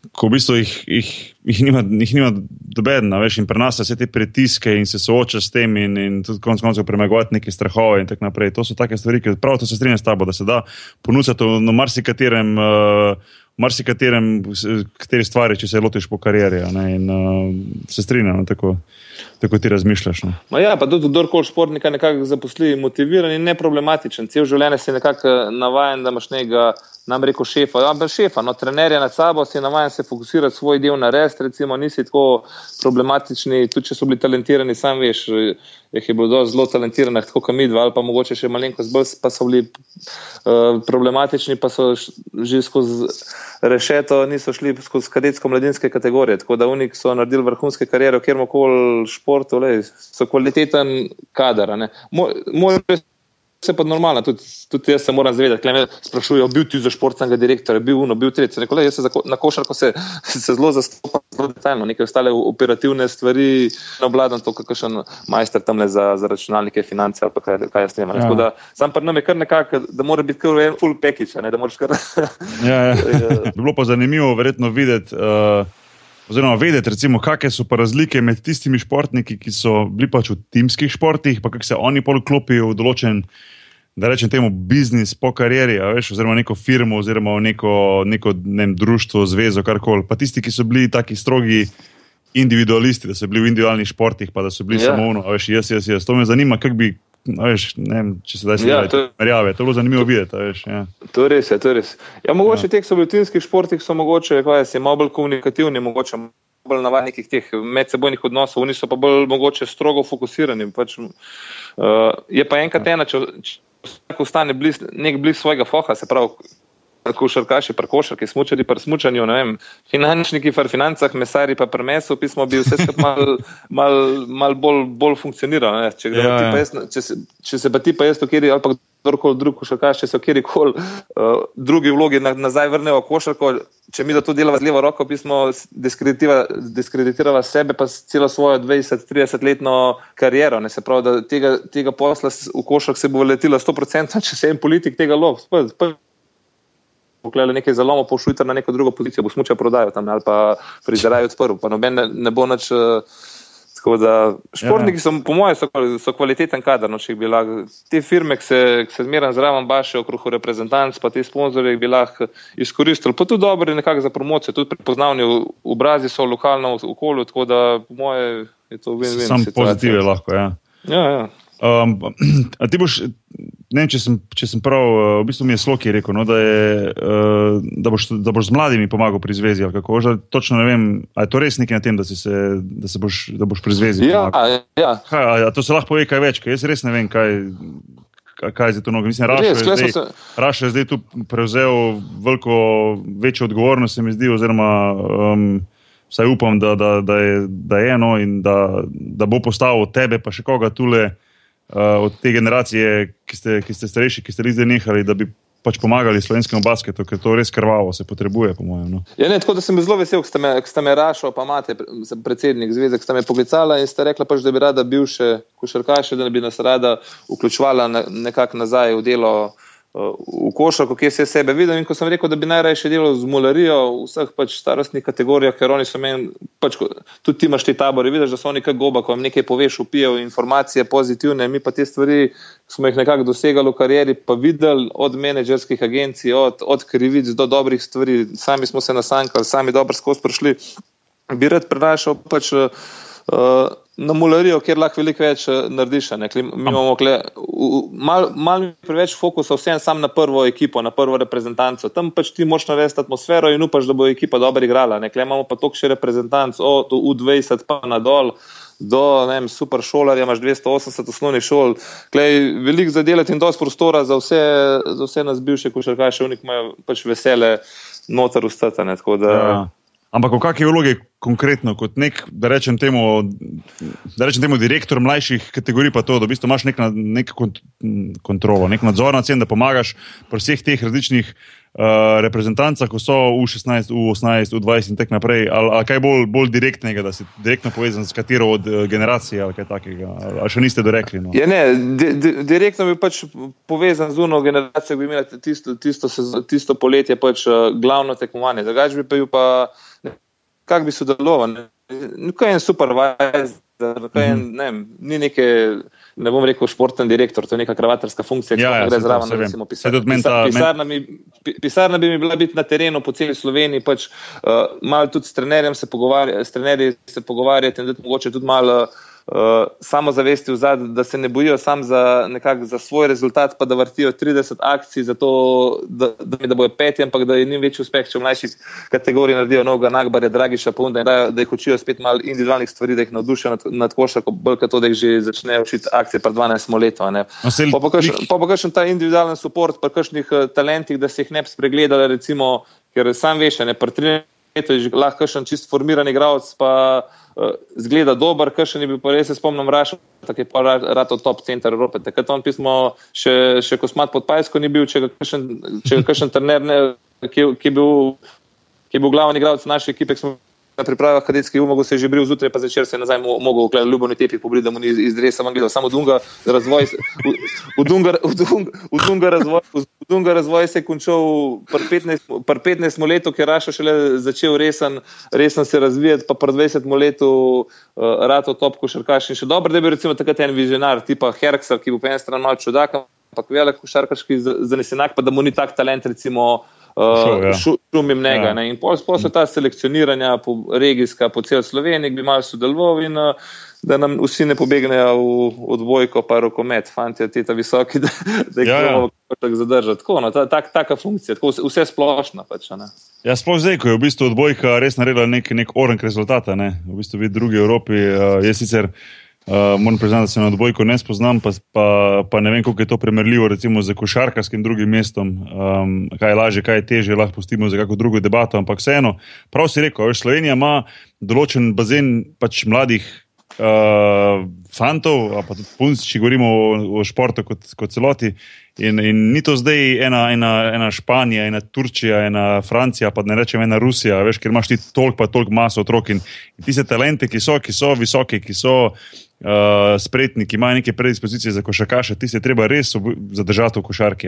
ko v bistvu jih, jih, jih nima, nima dobedna, veš, in prenaša vse te pritiske in se sooča s tem in, in tudi konec koncev premagovati neke strahove in tako naprej. To so take stvari, ki prav to se strinjam s tabo, da se da ponuditi na marsikaterem. Uh, Marsikaterem, kateri stvari, če se lotiš po karieri, in uh, se strinjam, tako ti razmišljaš. Ja, pa tudi kdorkoli športnika nekako zaposli, motiviran in neproblematičen. Cel življenje si nekako navaden, da imaš nekega nam reko šefa, ja, brez šefa, no, trenerja nad sabo, si navaden se fokusirati svoj del na res, recimo, nisi tako problematični, tudi če so bili talentirani, sam veš, jih je bilo zelo talentiranih, tako kot mi dva, ali pa mogoče še malenkost bolj, pa so bili uh, problematični, pa so že skozi rešeto, niso šli skozi kadetsko-mladinske kategorije, tako da unik so naredili vrhunske karijere, v kjerkoli športu, le, so kvaliteten kader. Moj, moj Vse pa normalno, tudi, tudi jaz se moram zavedati, da me sprašujejo, bil ti za športnega direktorja, bil uno, bil tretji. Rekole, jaz se za, na košarko se, se zelo zastopam, zelo detaljno, neke ostale operativne stvari, ne obladam to, kakšen majster tam le za, za računalnike, finance ali kaj, kaj jaz snimam. Ja. Sam pa nam je kar nekako, da mora biti kar en full package, ne, da moraš kar. ja, ja. Bi bilo pa zanimivo verjetno videti. Uh... Oziroma, vedeti, recimo, kakšne so pa razlike med tistimi športniki, ki so bili pač v timskih športih, pa kako se oni poklopijo v določen, da rečem temu, biznis po karieri, veš, oziroma neko firmo, oziroma neko, neko ne vem, društvo, zvezo, karkoli. Pa tisti, ki so bili taki strogi individualisti, da so bili v individualnih športih, pa da so bili ja. samo ono, veš, jaz, jaz, jaz. To me zanima, kako bi Veš, ne vem, če se da se ja, to je zanimivo videti. Veš, ja. To res. Je, to res. Ja, mogoče ja. teh sobotinskih športih so mogoče, kaj se malo bolj komunikativni, mogoče bolj navadni nekih teh medsebojnih odnosov, oni so pa bolj mogoče strogo fokusirani. Pač, uh, je pa enkrat ena, če, če ostane bliz, nek bliž svojega foha, se pravi košarkaši, pa košarki, smučari, pa smučanju, ne vem, finančniki, pa financah, mesari, pa premesu, pismo bi vse skupaj mal, mal, mal bolj, bolj funkcioniralo. Če, ja, ja. če, če se pa ti pa jaz kjer ali pa kdorkoli drug košarkaš, če so kjerkoli uh, drugi vlogi na, nazaj vrnejo košarko, če mi da to delava z levo roko, pismo diskreditirala sebe, pa celo svojo 20-30 letno kariero. Ne, se pravi, da tega, tega posla v košark se bo letilo 100%, če se en politik tega lov poklele nekaj zalomo, pošljite na neko drugo pozicijo, bo smuča prodajo tam ali pa prizirajo odprl, pa noben ne, ne bo nič. Da, športniki so, po mojem, so, so kvaliteten kader. No, te firme, ki se, se zmeraj zraven baše okrog reprezentanc, pa te sponzorje bi lahko izkoristili. Pa tudi dobro je nekako za promocijo, tudi prepoznavni obrazi so v lokalnem okolju, tako da, po mojem, je to win-win. Sam pozitiv je lahko. Ja. Ja, ja. Um, a ti boš, ne vem, če sem, če sem prav, uh, v bistvu mi je Sloki rekel, no, da, je, uh, da, boš, da boš z mladimi pomagal pri zvezi. Kako, že, točno ne vem, ali je to res nekaj na tem, da, se, da, se boš, da boš pri zvezi. Ja, pomagal? ja. Kaj, a, a to se lahko pove kaj več, ker jaz res ne vem, kaj, kaj, je to nogo. Mislim, Rašo je, zdaj, se- Rašo je zdaj tu prevzel veliko večjo odgovornost, se mi zdi, oziroma um, vsaj upam, da, da, da je, da je eno in da, da bo postavil tebe, pa še koga tule uh, od te generacije, ki ste, ki ste starejši, ki ste res zdaj nehali, da bi pač pomagali slovenskemu basketu, ker to res krvavo se potrebuje, po mojem. No. Ja, ne, tako da sem bil zelo vesel, ko ste me, me rašel, pa imate predsednik zveze, ko ste me poklicala in ste rekla, pač, da bi rada bivše košarkaše, da bi nas rada vključevala na, nekako nazaj v delo v košarko, kje se je sebe videl. In ko sem rekel, da bi najraje delal z mularijo v vseh pač starostnih kategorijah, ker oni so meni, pač, tudi ti imaš te tabore, vidiš, da so oni kaj goba, ko jim nekaj poveš, upijo informacije pozitivne, mi pa te stvari smo jih nekako dosegali v karieri, pa videli od menedžerskih agencij, od, od krivic do dobrih stvari, sami smo se nasankali, sami dobro skozi prišli. Bi rad prenašal pač uh, na mularijo, kjer lahko veliko več uh, narediš. Mi imamo v- v- malo mal preveč fokusa vsem sam na prvo ekipo, na prvo reprezentanco. Tam pač ti moš narediti atmosfero in upaš, da bo ekipa dobro igrala. ne. Imamo pa toliko še reprezentanc, od U20 pa nadol. Do vem, super šolarja, imaš 280 osnovnih šol, Klej, veliko za delati in dosti prostora za vse, za vse nas bivše košarkaše, oni imajo pač vesele noter ustati. Ja. Ampak v kakšni vlogi konkretno, kot nek, da rečem temu, da rečem temu direktor mlajših kategorij, pa to, da v bistvu imaš nek, na- nek kont, kontrolo, nek nadzor nad tem, da pomagaš pri vseh teh različnih uh, reprezentancah, ko so U16, U18, U20 in tako naprej, ali, ali kaj bolj, bolj direktnega, da si direktno povezan s katero od uh, generacij ali kaj takega, ali, ali še niste dorekli. No. Ja, ne, di, di, direktno bi pač povezan z uno generacijo, bi imela tisto, tisto, tisto poletje pač uh, glavno tekmovanje. Drugač bi pa bil pa, ne, kak bi sodeloval. Kaj je en supervisor, kaj je ne, ni neke, ne bom rekel športen direktor, to je neka kravatarska funkcija, ki Ja, ja, gre to, zraven. vem. recimo, Saj tudi meni ta- pisar, pisarna, mi, pi- pisarna bi mi bila biti na terenu po celi Sloveniji, pač uh, malo tudi s trenerjem se pogovarjati, s trenerji se pogovarjati in dati mogoče tudi malo uh, samozavesti v zadnjem, da se ne bojijo sam za, nekak, za svoj rezultat, pa da vrtijo 30 akcij, zato, da, da, da bojo peti, ampak da je njim večji uspeh, če v mlajših kategorijah naredijo noga, nagbarje, dragiša, punda in da, da jih učijo spet malo individualnih stvari, da jih navdušijo nad, nad košarko, bolj kot to, da jih že začnejo učiti akcije pred 12 leti. Pa pa kakšen- pa kakšen ta individualen podpor, pa kakšnih eh, talentih, da se jih ne bi spregledali, recimo, ker sam veš, ne pri 13 letih je že lahko kakšen čist formiran igralec, pa zgleda dober, kakšen je bil pa res, se spomnim, Rašo, tako je pa ra- rato top center Evrope. Takrat on pismo še, še kosmat pod Pajsko ni bil, če ga kakšen, če ga kakšen trener, ne, ki, ki, je bil, ki je bil glavni igralec naše ekipe, ki smo na pripravah kadetskih umogel se je že bril zjutraj, pa zvečer se je nazaj mo- mogel v ljubovni tepi pobriti, da mu ni iz- iz dresa ven gledal. Samo Dunga razvoj, v, v, Dunga, v, Dunga, v, Dunga razvoj, v Dunga razvoj se je končal pri 15, pri 15 letu, ker Raša šele začel resen, resen se razvijati, pa pri 20 letu uh, rato top košarkaš. In še dobro, da bil recimo takrat en vizionar, tipa Herksel, ki bo po eni strani malo čudak, ampak velik košarkaški zanesenak, pa da mu ni tak talent recimo. Šel, ja. Uh, šu, šumim njega. Ja. Ja. In pol so ta selekcioniranja po regijska po cel Sloveniji, bi malo sodeloval in uh, da nam vsi ne pobegnejo v odbojko, pa rokomet, fanti, ti ta visoki, da, da jih Ja, ja. bomo tako zadržati. Tako, no, ta, tak, taka funkcija, tako, vse- splošno. Pač, ne. Ja, sploh zdaj, ko je v bistvu odbojka res naredila nek, nek orenk rezultata. Ne? V bistvu v drugi Evropi, uh, jaz sicer uh, moram priznati, da se na odbojko ne spoznam, pa, pa, pa ne vem, kako je to primerljivo recimo z košarkarskim drugim mestom. Um, kaj je lažje, kaj je teže, lahko pustimo za kako drugo debato. Ampak vseeno, prav si rekel, veš, Slovenija ima določen bazen pač mladih. Uh, fantov, pa tudi punc, če govorimo o, o športu kot, kot celoti. In, in ni to zdaj ena, ena, ena Španija, ena Turčija, ena Francija, pa ne rečem ena Rusija, veš, ker imaš ti toliko, pa toliko maso otrok in, in tiste talente, ki so, ki so visoki, ki so uh, spretni, ki imajo neke predispozicije za košarkaše, ti se treba res zadržati v košarki.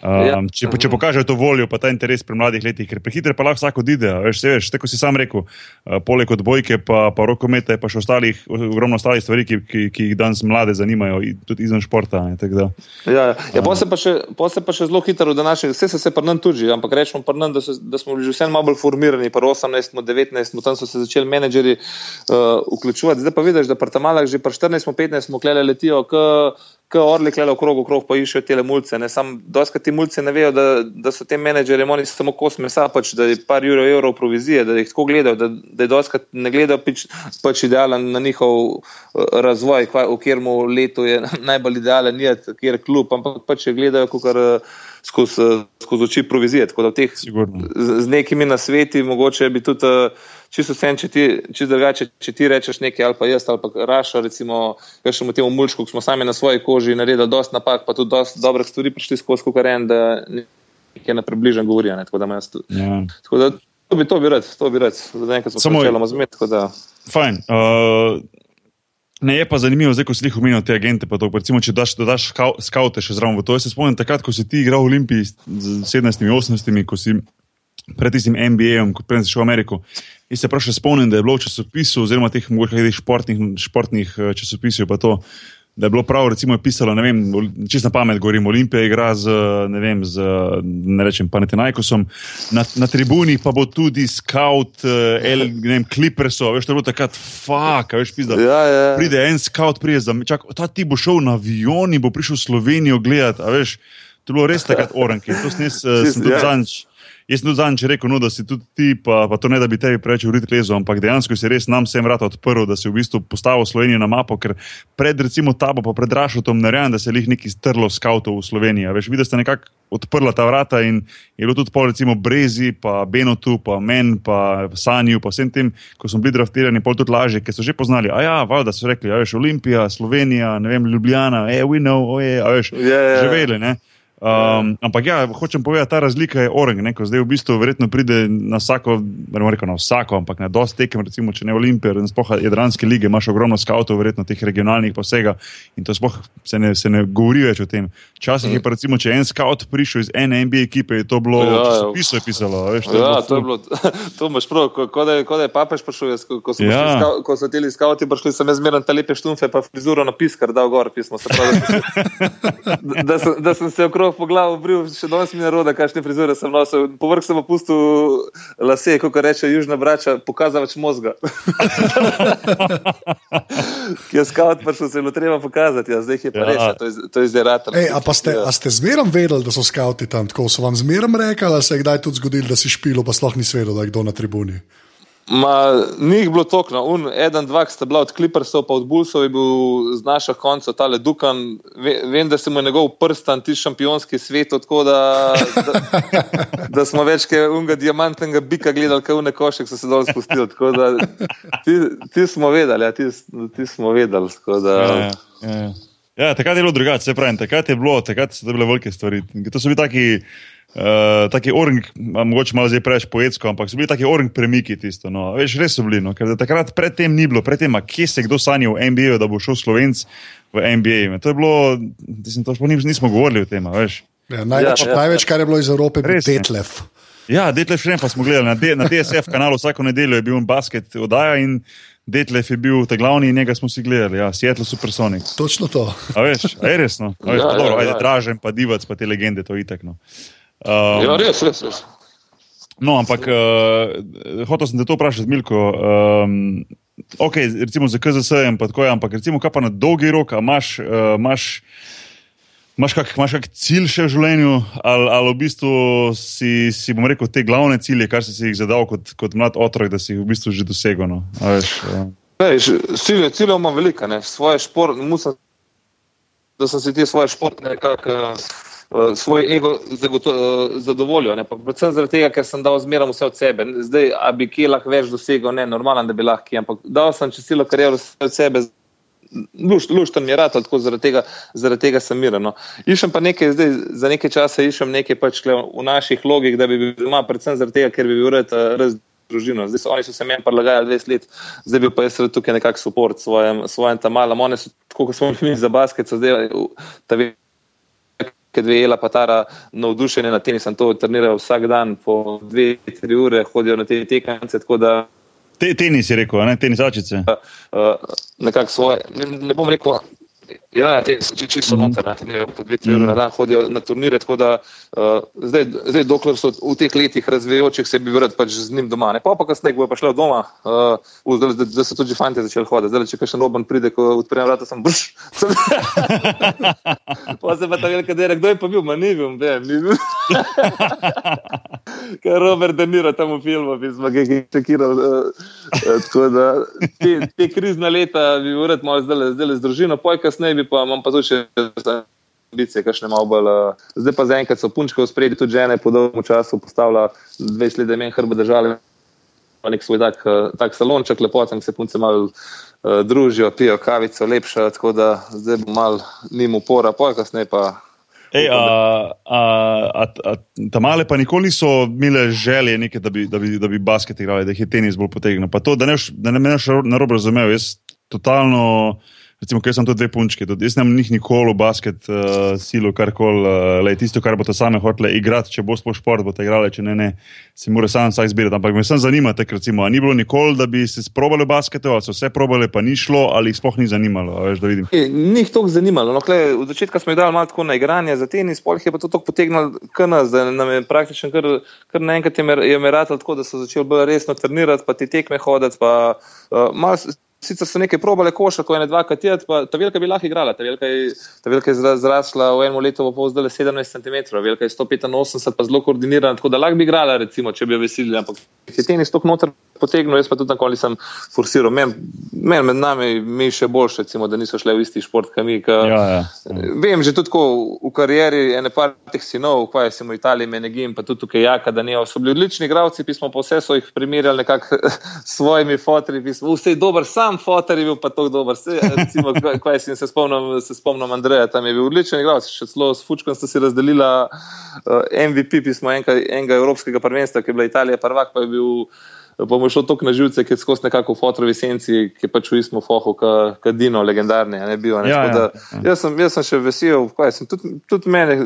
Um, če, če pokažejo to voljo, pa ta interes pri mladih letih, ker prehitro pa lahko vsak odide. Veš, se veš, tako si sam rekel, uh, poleg odbojke, pa, pa rokometa, pa še ostalih, ogromno ostalih stvari, ki, ki, ki jih danes mlade zanimajo, tudi izven športa. Ne, Ja, ja. Ja, pa se pa še, pa še zelo hitro, da naše, vse se je prnam tuži, ampak rečemo prnam, da, da smo že vseeno malo bolj formirani, pa 18, 19, tam so se začeli menedžeri uh, vključevati. Zdaj pa vidiš, da pri Tamalah že pri 14, 15 smo klele letijo, k, k orli klele okrog, okrog pa iščejo te mulce. Sam doska ti mulce ne vejo, da, da so te menedžeri, oni so samo kos mesa, pač, da je par euro, evrov provizije, da jih tako gledajo, da, da je doska ne gledajo pač, pač idealen na njihov uh, razvoj, v katerem letu je najbolj idealen, kjer je klub, ampak pač gledajo, kar skozi, skozi oči provizije. Tako da teh, z, z nekimi nasveti, mogoče bi tudi čisto vse, če ti, čisto drugače, če ti rečeš nekaj, ali pa jaz, ali pa raša, recimo, rečemo temu mulčku, ki smo sami na svoji koži naredili dosti napak, pa tudi dosti dobrih stvari prišli skozi kukaren, da nekaj na približen govorijo. Ne, tako da, ja. tako da to bi, to bi rad, to bi rad, da nekaj smo se začeli zmeti. Fajn. Uh... Ne, je pa zanimivo, zdaj, ko si jih omenil, te agente. To, recimo, če daš, daš skaute še zraven v to. Se spomnim takrat, ko si ti igral v Olimpiji z 17-18, ko si pred tistim NBA-om, ko si šel v Ameriko. In se prav še spomnim, da je bilo v časopisu, oziroma teh mogoče športnih, športnih eh, časopisov, pa to da je bilo prav, recimo, je pisalo, ne vem, čisto na pamet govorim, Olimpija igra z, ne vem, z, ne rečem, Panetinajkosom, na, na tribuni pa bo tudi scout, uh, el, ne vem, Clippersov, veš, to je bilo takrat, fuck, veš, pizda. Ja, ja. Pride en scout, prije za, čak, ta ti bo šel na avion in bo prišel v Slovenijo gledati, veš, to je bilo res takrat oranke, to sem jaz, uh, sem tudi ja. zanč. Jaz sem tudi zadnjič rekel, no, da si tudi ti, pa, pa to ne da bi tebi preveč urit lezo, ampak dejansko si res nam vsem vrata odprl, da si v bistvu postavil Slovenijo na mapo, ker pred recimo tabo, pa pred Rašotom, ne rejam, da se jih neki strlo skautov v Sloveniji. Veš, videl si nekako odprla ta vrata in je bilo tudi po recimo Brezi, pa Benotu, pa Men, pa Sanju, pa vsem tem, ko smo bili draftirani, pol tudi lažje, ker so že poznali. A ja, valjda so rekli, a veš, Olimpija, Slovenija, ne vem, Ljubljana, e, we know, oje, a veš, yeah, yeah. živeli, ne. Um, ampak ja, hočem povedati, ta razlika je orang. Ne, zdaj v bistvu verjetno pride na vsako, ne morem reči na vsako, ampak na dosti tekem, recimo, če ne Olimpije, in spoha Jadranske lige, imaš ogromno skavtov, verjetno teh regionalnih posega in to spoh se ne, se ne govori več o tem. Včasih je pa recimo, če en skaut prišel iz ene NBA ekipe, je to bilo, ja, ja. piso je pisalo. Veš, to, ja, je to je bilo, to imaš prav, ko, ko, da, ko da je papež prišel, jaz, ko, ko, ja. skau, ko so ti skauti prišli, sem jaz zmeren ta lepe štumfe, pa frizuro na piskar, dal gor pismo. Se pravi, da, da, sem, da sem se okrog po glavu bril, še danes mi je roda, kakšne frizure sem nosil. Povrh sem opustil lase, kot reče južna brača, pokazavač možga. Ki je skaut, pa se je treba pokazati, ja, zdaj je pa ja. res, to je zdaj rad. A, a ste zmerom vedeli, da so skauti tam, tako so vam zmerom rekli, da se je kdaj tudi zgodilo, da si špil, pa sploh ni svedel, da je kdo na tribuni. Ma, ni jih bilo tokno, un, eden, dva, ki sta bila od Clippersov, pa od Bullsov, je bil z našega konca tale Dukan. Vem, da se mu je njegov prstan, ti šampionski svet, tako da, da, da smo več kot unga diamantnega bika gledali, kaj une košek so se dol spustili. Da, ti, ti smo vedeli, ja, ti, ti smo vedeli. Da, ja, ja, ja. ja, takrat je bilo drugače, se pravi, takrat je bilo, takrat so bile velike stvari. To so bili taki. Uh, taki orang, mogoče malo zdaj preveč poetsko, ampak so bili taki orang premiki tisto. No. Veš, res so bili, no. ker takrat predtem ni bilo, predtem, kje se kdo sanja v NBA, da bo šel Slovenc v NBA. To je bilo, mislim, to sploh nismo govorili o tem. Ja, največ, ja, ja. največ, kar je bilo iz Evrope, je Detlef. Ja, Detlef ne, pa smo gledali na, D, na DSF kanalu vsako nedeljo, je bil basket oddaja in Detlef je bil ta glavni in njega smo si gledali, ja, Seattle Supersonic. Točno to. A veš, a je resno, a veš, ja, pa, dobro, ja, ajde, ja. dražen, pa divac, pa te legende, to itekno. Um, ja, res, res. res. No, ampak uh, hotel sem te to vprašati, Milko. Um, ok, recimo za KZS je tako, ampak recimo, kaj pa na dolgi rok, imaš, uh, imaš, imaš, kak, imaš kak cilj še v življenju, ali, ali v bistvu si, si, bom rekel, te glavne cilje, kar si jih zadal kot, kot mlad otrok, da si jih v bistvu že dosegel. No? Uh. Cilje cilj imam velike, svoje šport, musam, da sem si ti svoje športne nekako. Uh, uh, svoj ego uh, zadovoljijo. Predvsem zaradi tega, ker sem dal zmeraj vse od sebe. Zdaj, a bi kje lahko več dosegel, ne, normalno, da bi lahko, ampak dal sem čez celo kariero vse od sebe. Lušten mi je rad, tako zaradi tega, zaradi tega sem miren. No. Išem pa nekaj, zdaj, za nekaj časa išem nekaj pač v naših logih, da bi bil doma, predvsem zaradi tega, ker bi bil red uh, raz. Družino. Zdaj so oni so se meni prilagajali 20 let, zdaj bi pa jaz tukaj nekako support svojem, svojem tam malem. Oni so, kot smo mi za basket, so zdaj ta ki dve jela patara navdušenje na tenis, sem to trenirala vsak dan po dve, tri ure, hodijo na te tekance. Te, tenis je rekel, ne tenis očice. Uh, uh, nekako svoje, ne, ne bom rekel. Ja, te so čisto noter, ne, po dve, tri ure na dan hodijo na turnire, tako da uh, zdaj, zdaj, dokler so v teh letih razvijajočih se, bi vrati pač z njim doma. Ne, pa pa kasneje, ko je pa šla doma, uh, zdaj, zdaj, zdaj so tudi fanti začeli hoditi, zdaj, če še noben pride, ko odprem vrata, sem brš. pa se pa ta velika dera, kdo je pa bil, ma ni bil, vem, ni bil. Ker Robert De Niro tam v filmu, bi smo ga čekirali. Uh, uh, tako da te, te krizne leta bi vrati malo zdaj, zdaj z družino, poj kasneje bi pa imam pa tudi še ambicije, kakšne malo bolj. Uh, zdaj pa zaenkrat so punčke v spredi, tudi žene po dolgem času postavlja 20 let, da imen hrbe držali. Pa nek svoj tak, tak salonček, lepo tam se punce malo uh, družijo, pijo kavico, lepša, tako da zdaj bo mal njim upora, poj kasneje pa. Ej, a, a, a, a, ta male pa nikoli niso imele želje, neke, da, bi, da, bi, da bi basket igrali, da jih je tenis bolj potegnil. Pa to, da ne, da ne me narobe razumel, jaz totalno. Recimo, ker sem tu dve punčke, tudi jaz nimam nikoli v basket uh, silo, kar koli, uh, tisto, kar bo to same hotele igrati, če bo sploh šport, bo te igrali, če ne, ne, si mora sam vsak zbirati. Ampak me samo zanima, tak, recimo, ni bilo nikoli, da bi se sprobali v basketu, ali so vse probali, pa ni šlo, ali jih sploh ni zanimalo. Veš, e, ni jih toliko zanimalo. No, kle, v začetku smo jih dali malo tako na igranje za tenis, pol jih je pa to tako potegnilo k nas, da nam je praktično kar, kar naenkrat je meratalo tako, da so začeli bolj resno trenirati, pa ti tekme hoditi. Pa, uh, Sicer so nekaj probale koša, ko je ne dva katjet, pa ta velika bi lahko igrala. Ta velika je, ta velika je zrasla v enem letu, pa zdaj 17 cm, velika je 185, pa zelo koordinirana, tako da lahko bi igrala, recimo, če bi jo veselili. Ampak je tenis tok noter potegnil, jaz pa tudi takoli sem forsiral. Meni men med nami mi še boljše, recimo, da niso šle v isti šport, kot mi. Ka, ja, ja. Vem, že tudi v karieri ene par teh sinov, ukvarjam se v Italiji, Menegim, pa tudi tukaj Jaka, da ne so bili odlični igravci, pismo pa vse so jih primerjali nekako s svojimi fotri, pismo, vse je dober sam sam fotor je bil pa tako dober. Se, recimo, kaj si se spomnim, se spomnim Andreja, tam je bil odličen igralec, še celo s Fučkom sta si razdelila eh, MVP pismo enega, enega evropskega prvenstva, ki je bila Italija prvak, pa je bil. Bomo šli tako na živce, ki je skozi nekako fotovi senci, ki pač v istmu fohu, kot Dino, legendarni. Ne, bil, ne. Ja, ja, ja. Jaz, sem, jaz sem še vesel, kaj sem tudi, tudi mene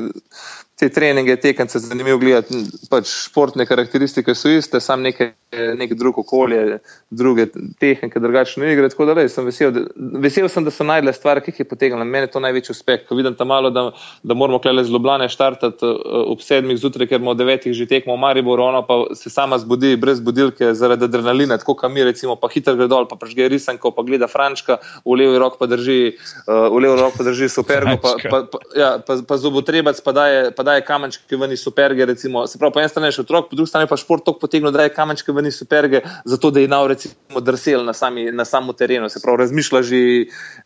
te treninge, tekence, zanimivo gledati. Pač športne karakteristike so iste, sam nekaj, nek drug okolje, druge tehnike, drugačne igre. Tako da le, sem vesel, da, vesel sem, da so najdele stvari, ki jih je potegnilo. Mene je to največji uspeh, ko vidim tam malo, da, da moramo klele z Ljubljane štartati uh, ob sedmih zjutraj, ker imamo devetih že tekmo v Mariboru, ono pa se sama zbudi brez budilke zaradi adrenalina, tako kam mi recimo, pa hitro gre dol, pa prežge risanko, pa gleda Frančka, v levi rok pa drži, uh, v levi rok pa drži supergo, pa, pa, pa, ja, pa, pa zobotrebac pa daje. Pa daje kamenčke ven iz superge. Recimo, se pravi, po eni strani je otrok, po drugi strani pa šport tako potegnil, da daje kamenčke ven iz superge, zato da je nao recimo drsel na, sami, na samem terenu. Se pravi, razmišlja že,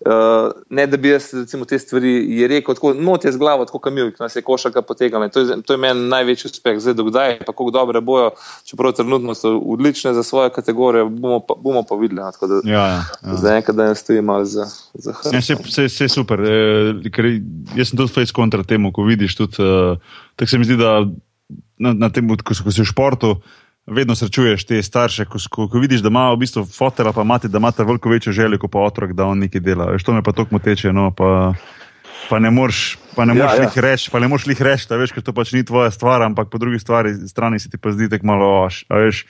uh, ne da bi jaz recimo, te stvari rekel, tako noti je z glavo, tako kamil, ki nas je košaka potegnil. To je, to je meni največji uspeh. Zdaj, dokdaj, pa kako dobre bojo, čeprav trenutno so odlične za svoje kategorije, bomo pa, bomo pa videli. No, da, ja, ja. ja. Zdaj, enkrat, da ne stoji malo za, za hrano. Ja, vse je super. E, jaz sem tudi face kontra temu, ko vidiš tudi. Uh, Tako se mi zdi, da na, na tem, ko, ko si v športu, vedno srečuješ te starše, ko, ko, ko vidiš, da ima v bistvu fotela, pa mati, da ima ta veliko večjo željo kot pa otrok, da on nekaj dela. Veš, to me pa tako teče. No, pa, Pa ne moreš ja, ja. jih reči, pa ne moreš jih reči, da veš, ker to pač ni tvoja stvar, ampak po drugi stvari, strani si ti pa zdi tako malo, a veš,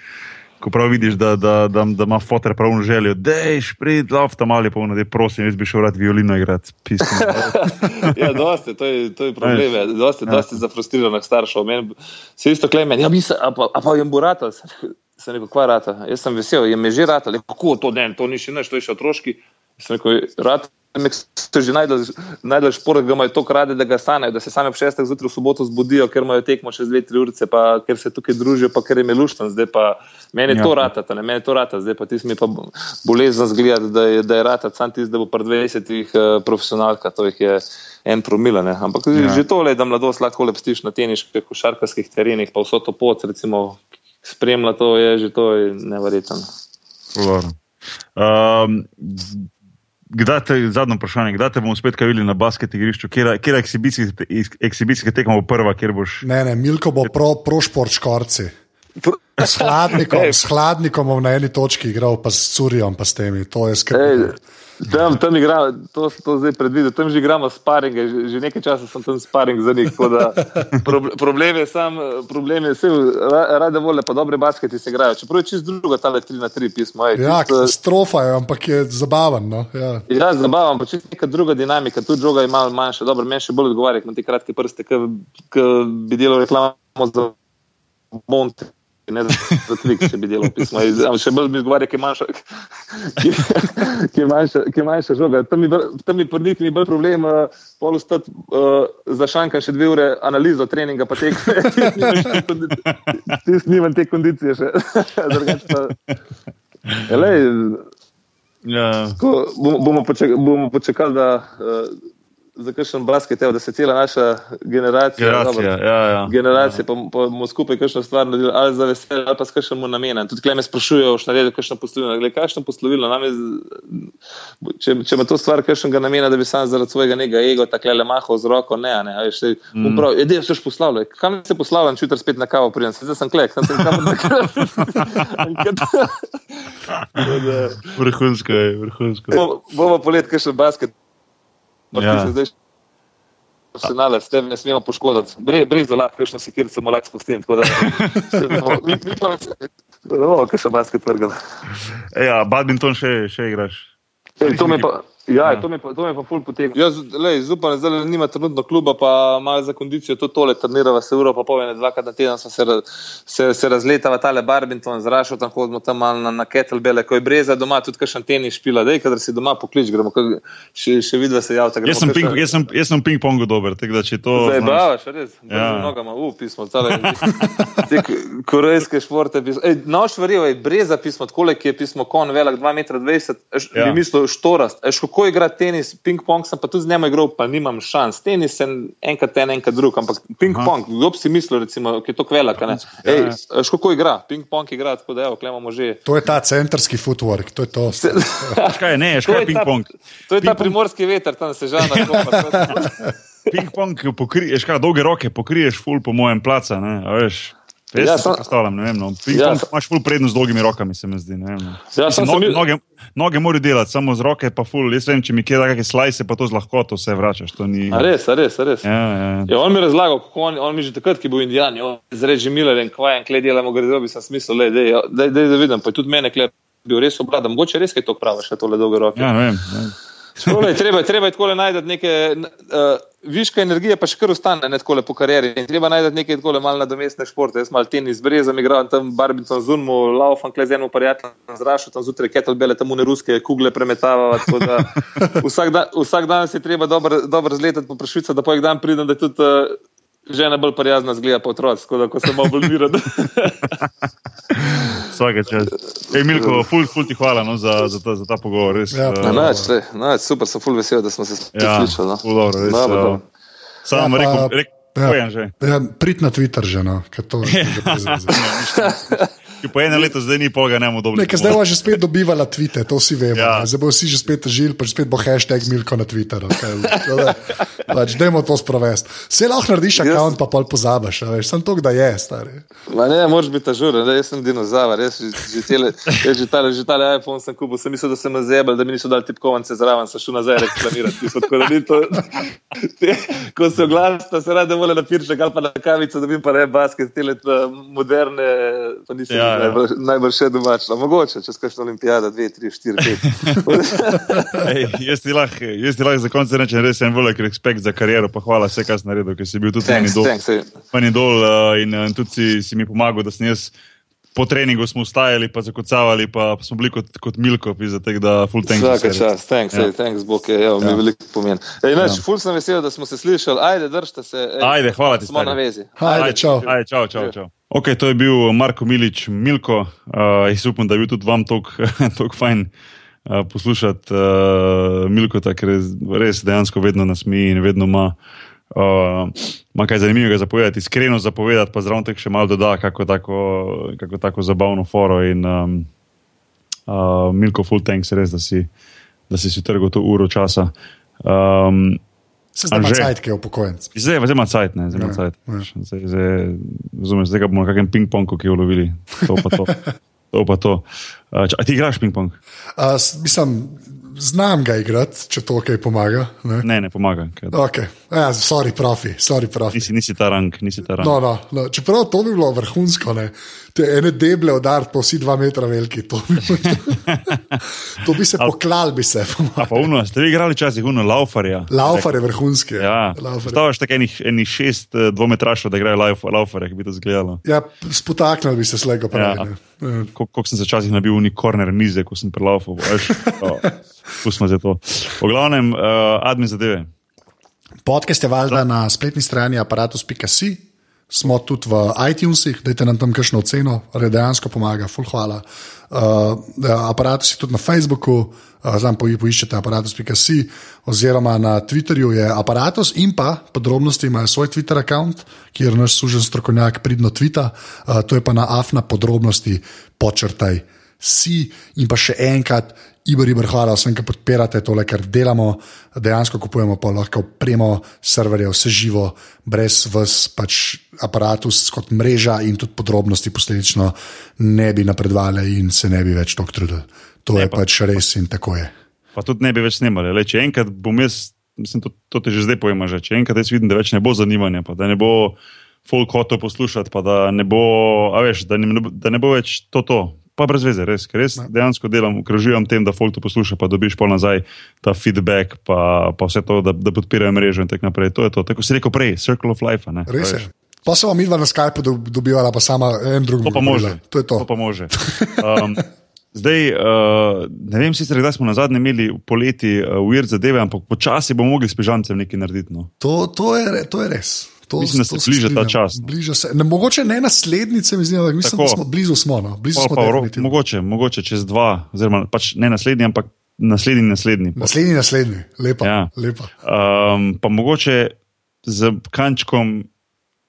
ko prav vidiš, da, da, da, da ima fotor pravno željo, da je šprit, lov tam ali pa vnaprej, prosim, jaz bi šel rad violino igrati. ja, dosti, to je, to je problem, ja. dosti, ja. dosti zafrustriranih staršev. Men, se isto klemen, ja, mislim, a pa, a pa jim bo rata, sem rekel, kva rata. Jaz sem vesel, jim je že rata, le kako to den, to ni še neš, to je še otroški. Sem rekel, rata so že najdel šport, da imajo to krade, da ga stanejo, da se sami ob šestih zjutraj v soboto zbudijo, ker imajo tekmo čez dve, tri ure, pa ker se tukaj družijo, pa ker je meluštan. Zdaj pa meni ja. to rata, ne meni to rata, zdaj pa ti mi pa bolezen zgleda, da je, da je rata, sam ti zdaj bo pred 20 uh, profesionalka, to jih je en promila. Ne. Ampak ja. že to le, da mladost lahko lepstiš na teniških, košarkarskih terenih, pa vso to pot, recimo, spremlja to, je že to je neverjetno. Um, Kdaj te, zadnjo vprašanje, kdaj te bomo spet videli na basket igrišču, kje je ekshibicijska tekma bo prva, kjer boš? Ne, ne, Milko bo pro, pro šport škorci. S hladnikom, s hladnikom na eni točki igral, pa s Curijom, pa s temi. To je skrbno. Tam, tam igramo, to, to zdaj predvidel, tam že igramo sparinge, že, že nekaj časa sem tam sparing za njih. Pro, problem je sam, problem je vse, rade volje, pa dobre basketi se igrajo. Čeprav je čist druga, ta le 3 na 3 pismo. Ej, ja, čist, strofa je, ampak je zabaven. No? Ja. ja, zabaven, pa čist neka druga dinamika, tudi druga je malo manjša. Dobro, meni še bolj odgovarja na te kratke prste, ki bi delal reklamo za Monte ne za, trik, če bi delal pismo. Še bolj mi zgovarja, ki je manjša, ki, ki je manjša, ki je manjša žoga. Tam mi, tam mi prnik mi bolj problem, uh, pol ustati uh, za šanka še dve ure analizo treninga, pa tek, ti snimam te kondicije še. Elej, ja. ko, bomo, bomo, počekali, bomo počakali, da uh, za kakšen basket, evo, da se cela naša generacija, generacija, dobro, ja, ja. generacija ja. pa, pa bomo skupaj kakšno stvar naredili, ali za veselje, ali pa s kakšnim namenom. Tudi klej me sprašujejo, šta naredi kakšno poslovilo. Glede, kakšno poslovilo, je, če, če ima to stvar kakšnega namena, da bi sam zaradi svojega nega ego tako le mahal z roko, ne, ne, veš, se, mm. prav, edej, se poslavljaj. Kam se poslavljam, jutri spet na kavo pridem, zdaj sem klek, sem tam na kavo. Vrhunsko je, vrhunsko. Bomo polet kakšen basket. Ja. Se nale, s tem ne smemo poškoditi. Brez zala, kakšno si kjer samo lahko spustim. Tako da, mi, mi pa, no, kaj še basket vrgam. Ja, badminton še, še igraš. E, to me pa, Ja, ja. to me pa, pa ful potegne. Jaz upam, da zdaj nima trenutno kluba, pa malo za kondicijo to tole trenirava se uro, pa povem, dvakrat na teden se, se, se razletava tale barbinton, zrašo tam hodimo tam malo na, na kettlebele, ko je breza doma, tudi kakšen tenis špila, dej, kadar si doma poklič, gremo, še, še vidi, da se javlja. Jaz sem, ping, jaz sem, jaz sem ping-pongu dober, tako da če to. Zdaj, bavaš, res, ja. nogama, u, pismo, tale, te korejske športe, pismo. Ej, noš verjel, breza pismo, takole, ki je pismo kon velik 2,20 m, ja. bi mislil štorast, eš, kako igra tenis, ping-pong sem pa tudi z njim igral, pa nimam šans. Tenis je enkrat en, enkrat drug, ampak ping-pong, kdo bi si mislil, recimo, ki je to kvelik. Ja, ja. Kako igra? Ping-pong igra, tako da evo, imamo že. To je ta centrski footwork, to je to. Škaj je, ne, škaj je ping-pong. To je ta primorski veter, tam se žal na komu. Ping-pong, pokriješ, kaj dolge roke, pokriješ ful po mojem placa, ne, veš. Jaz ja, sem predstavljam, ne vem, no. ja, imaš ful prednost z dolgimi rokami, se mi zdi. Ne vem, no. ja, Mislim, noge, noge, noge morajo delati, samo z roke pa ful. Jaz vem, če mi kje kakšne slajse, pa to z lahkoto vse vračaš. Ni... A res, a res, a res. Ja, ja. Ja, on mi je razlagal, kako on, on mi že takrat, ki bo indijan, zreži Miller in kvajen, klej delamo, gre dobi, sem smisel, le, dej, dej, dej, da vidim, pa tudi mene klej bil res obrada, mogoče res kaj to praviš, tole dolge roke. Ja, ne vem. Ne Škole, treba, treba je tako najti neke uh, viške energije, pa še kar ostane ne tako po karieri. In treba najti neke tako malo nadomestne športe. Jaz mal tenis, brezam, igram tam barbicom zunmu, laufam kle z enim prijateljem zrašil, tam zjutraj kettlebele, tam une ruske kugle premetava. Vsak, da, vsak dan si treba dobro dober zletati po prešvica, da po en dan pridem, da tudi uh, žena bolj prijazna zgleda po otroci, tako da ko se malo bolj mira. Vsake čas. Ej, Milko, ful, ful ti hvala no, za, za, ta, za ta pogovor. Res, ja, uh, nač, nač, super, sem ful vesel, da smo se ja, slišali. No. Dobro, res, no, uh, Samo ja, rekel, rekel, ja, ja, prid na Twitter že, no, ker to že prezir. Ki po enem letu zdaj ni poga, ne bomo dobili. Zdaj bo že spet dobivala tvite, to vsi vemo. Ja. Zdaj bo vsi že spet žil, pa spet bo hashtag Milko na Twitteru. Pač, dajmo to sprovesti. Vse lahko narediš, račun pa pol pozabiš, sem to, da je stari. Ma ne, moraš biti žuren, jaz sem dinozaver, jaz že tele, jaz že tale, že tale iPhone sem kupil, sem mislil, da sem zebel, da mi niso dali tipkovance zraven, sem šel nazaj reklamirati. Tako da ni to, te, ko se oglaša, se rade vole na pirček ali pa na kavico, da bi pa ne basket, tele moderne, pa nisem. Ja ja, ja. najbolj še domačno. Mogoče čez kakšno olimpijado, dve, tri, štiri, pet. jaz ti lahko lah za konec rečem, res en velik respekt za kariero, pa hvala vse, kar si naredil, ker si bil tudi thanks, dol, thanks, dol uh, in, in tudi si, si mi pomagal, da sem jaz. Po treningu smo ustajali, pa zakocavali, pa smo bili kot, kot Milko, tako da full thanks. Vsake čas, thanks, ja. ej, thanks, Bog je, ja, mi ja. veliko pomen. Ej, nač, ja. full sem vesel, da smo se slišali, ajde, držite se. Ej, ajde, hvala ti. Smo stari. na vezi. Ajde, čau. Ajde, čau, čau, čau. Ok, to je bil Marko Milič, Milko. Uh, jaz upam, da je bil tudi vam tako fajn uh, poslušati uh, Milko, ker res dejansko vedno nas mi in vedno ima. Uh, Ma kaj zanimivega zapovedati, iskreno zapovedati, pa zraven tega še malo doda, kako tako, kako tako zabavno foro. In, um, uh, Milko, full thanks, res, da si, da si si trgal to uro časa. Um, Se zdaj ima cajt, ki je upokojenc. Zdaj je zelo cajt, ne, zelo Ja, cajt. ja. Zdaj, zdaj, razumeš, zdaj ga bomo na kakem ping-pongu, ki jo lovili. To pa to. to, pa to. Uh, če, a ti igraš ping-pong? Uh, mislim, znam ga igrati, če to kaj pomaga. Ne? Ne, ne pomaga. ker Okay. Ja, sorry, profi, sorry, profi. Nisi, nisi ta rang, nisi ta rang. No, no, no. Čeprav to bi bilo vrhunsko, ne? Te ene deble udariti, pa vsi dva metra veliki. To bi, to bi se poklal, bi se. pa uno, ste vi igrali časih uno laufarja? Laufar je vrhunski. Ja, je- Staveš tako enih, enih šest eh, dvometrašov, da igrajo lauf- laufarje, ki bi to izgledalo. Ja, spotaknil bi se slego Ja. pravi. Ja. Kako sem se včasih nabil v neki korner mize, ko sem prelaufal. Pustimo zdaj to. V glavnem, uh, admin zadeve. Podcast je valjda na spletni strani aparatus.si, smo tudi v iTunesih, dajte nam tam kakšno oceno, ali dejansko pomaga, full hvala. Uh, aparatus je tudi na Facebooku, uh, znam po, poiščete aparatus.si, oziroma na Twitterju je aparatus in pa podrobnosti imajo svoj Twitter račun, kjer naš sužen strokovnjak pridno tvita, uh, to je pa na afna podrobnosti počrtaj. Si in pa še enkrat, Ibor, hvala vsem, ki podpirate tole, kar delamo. Dejansko kupujemo pa lahko premo serverje, vse živo, brez vas, pač aparatus kot mreža in tudi podrobnosti posledično ne bi napredovali in se ne bi več tako trudili. To Ne, je pa- pač res in tako je. Pa tudi ne bi več snimali. Le, če enkrat bom jaz, mislim, to, to te že zdaj pojma, že, če enkrat jaz vidim, da več ne bo zanimanja, pa da ne bo folk hotel poslušati, pa da ne bo, a veš, da ne, da ne bo več to to. Pa brez veze, res, res dejansko delam, ukrožujem tem, da folk to posluša, pa dobiš pol nazaj ta feedback, pa, pa vse to, da, da podpirajo mrežo in tako naprej. To je to, tako si rekel prej, circle of life. Ne, Res je. Pa se vam midva na Skypu dob- dobivala, pa sama en drug. To pa može. To je to. to pa može. Um, zdaj, uh, ne vem sicer, kdaj smo na zadnje imeli poleti uh, ujert zadeve, ampak počasi bomo mogli s pižamcem nekaj narediti. No. To, to, je, to je res. To, Mislim, da se bliža ta čas. Bliža se. Ne, mogoče ne naslednjice, mi zdi, ampak mislim, Tako. da smo blizu. Smo, no. blizu Pa, smo pa, mogoče, mogoče čez dva, oziroma pač ne naslednji, ampak naslednji, naslednji. Naslednji, naslednji, lepa. Ja. lepa. Um, pa mogoče z kančkom.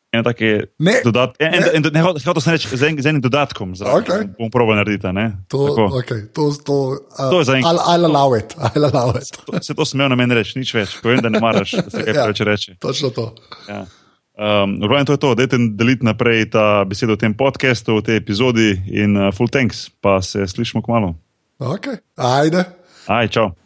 Ene take Ne, dodat, en, ne. en, ne, hotel- sem reči, z, en, z enim dodatkom, zraven, Okej. bom probal narediti. To, Tako. okay, to, to, uh, To je zaenkrat. I'll, I'll allow it. I'll allow it. To- Se to smel na meni reči, nič več. Povem, da ne maraš, da se kaj Ja. preveč reče. Točno to. Ja. Um, Pravno to je to, dajte deliti naprej ta besedo v tem podkastu, v tej epizodi in uh, full thanks, pa se slišimo k malu. Okay. Ajde. Aj, čau.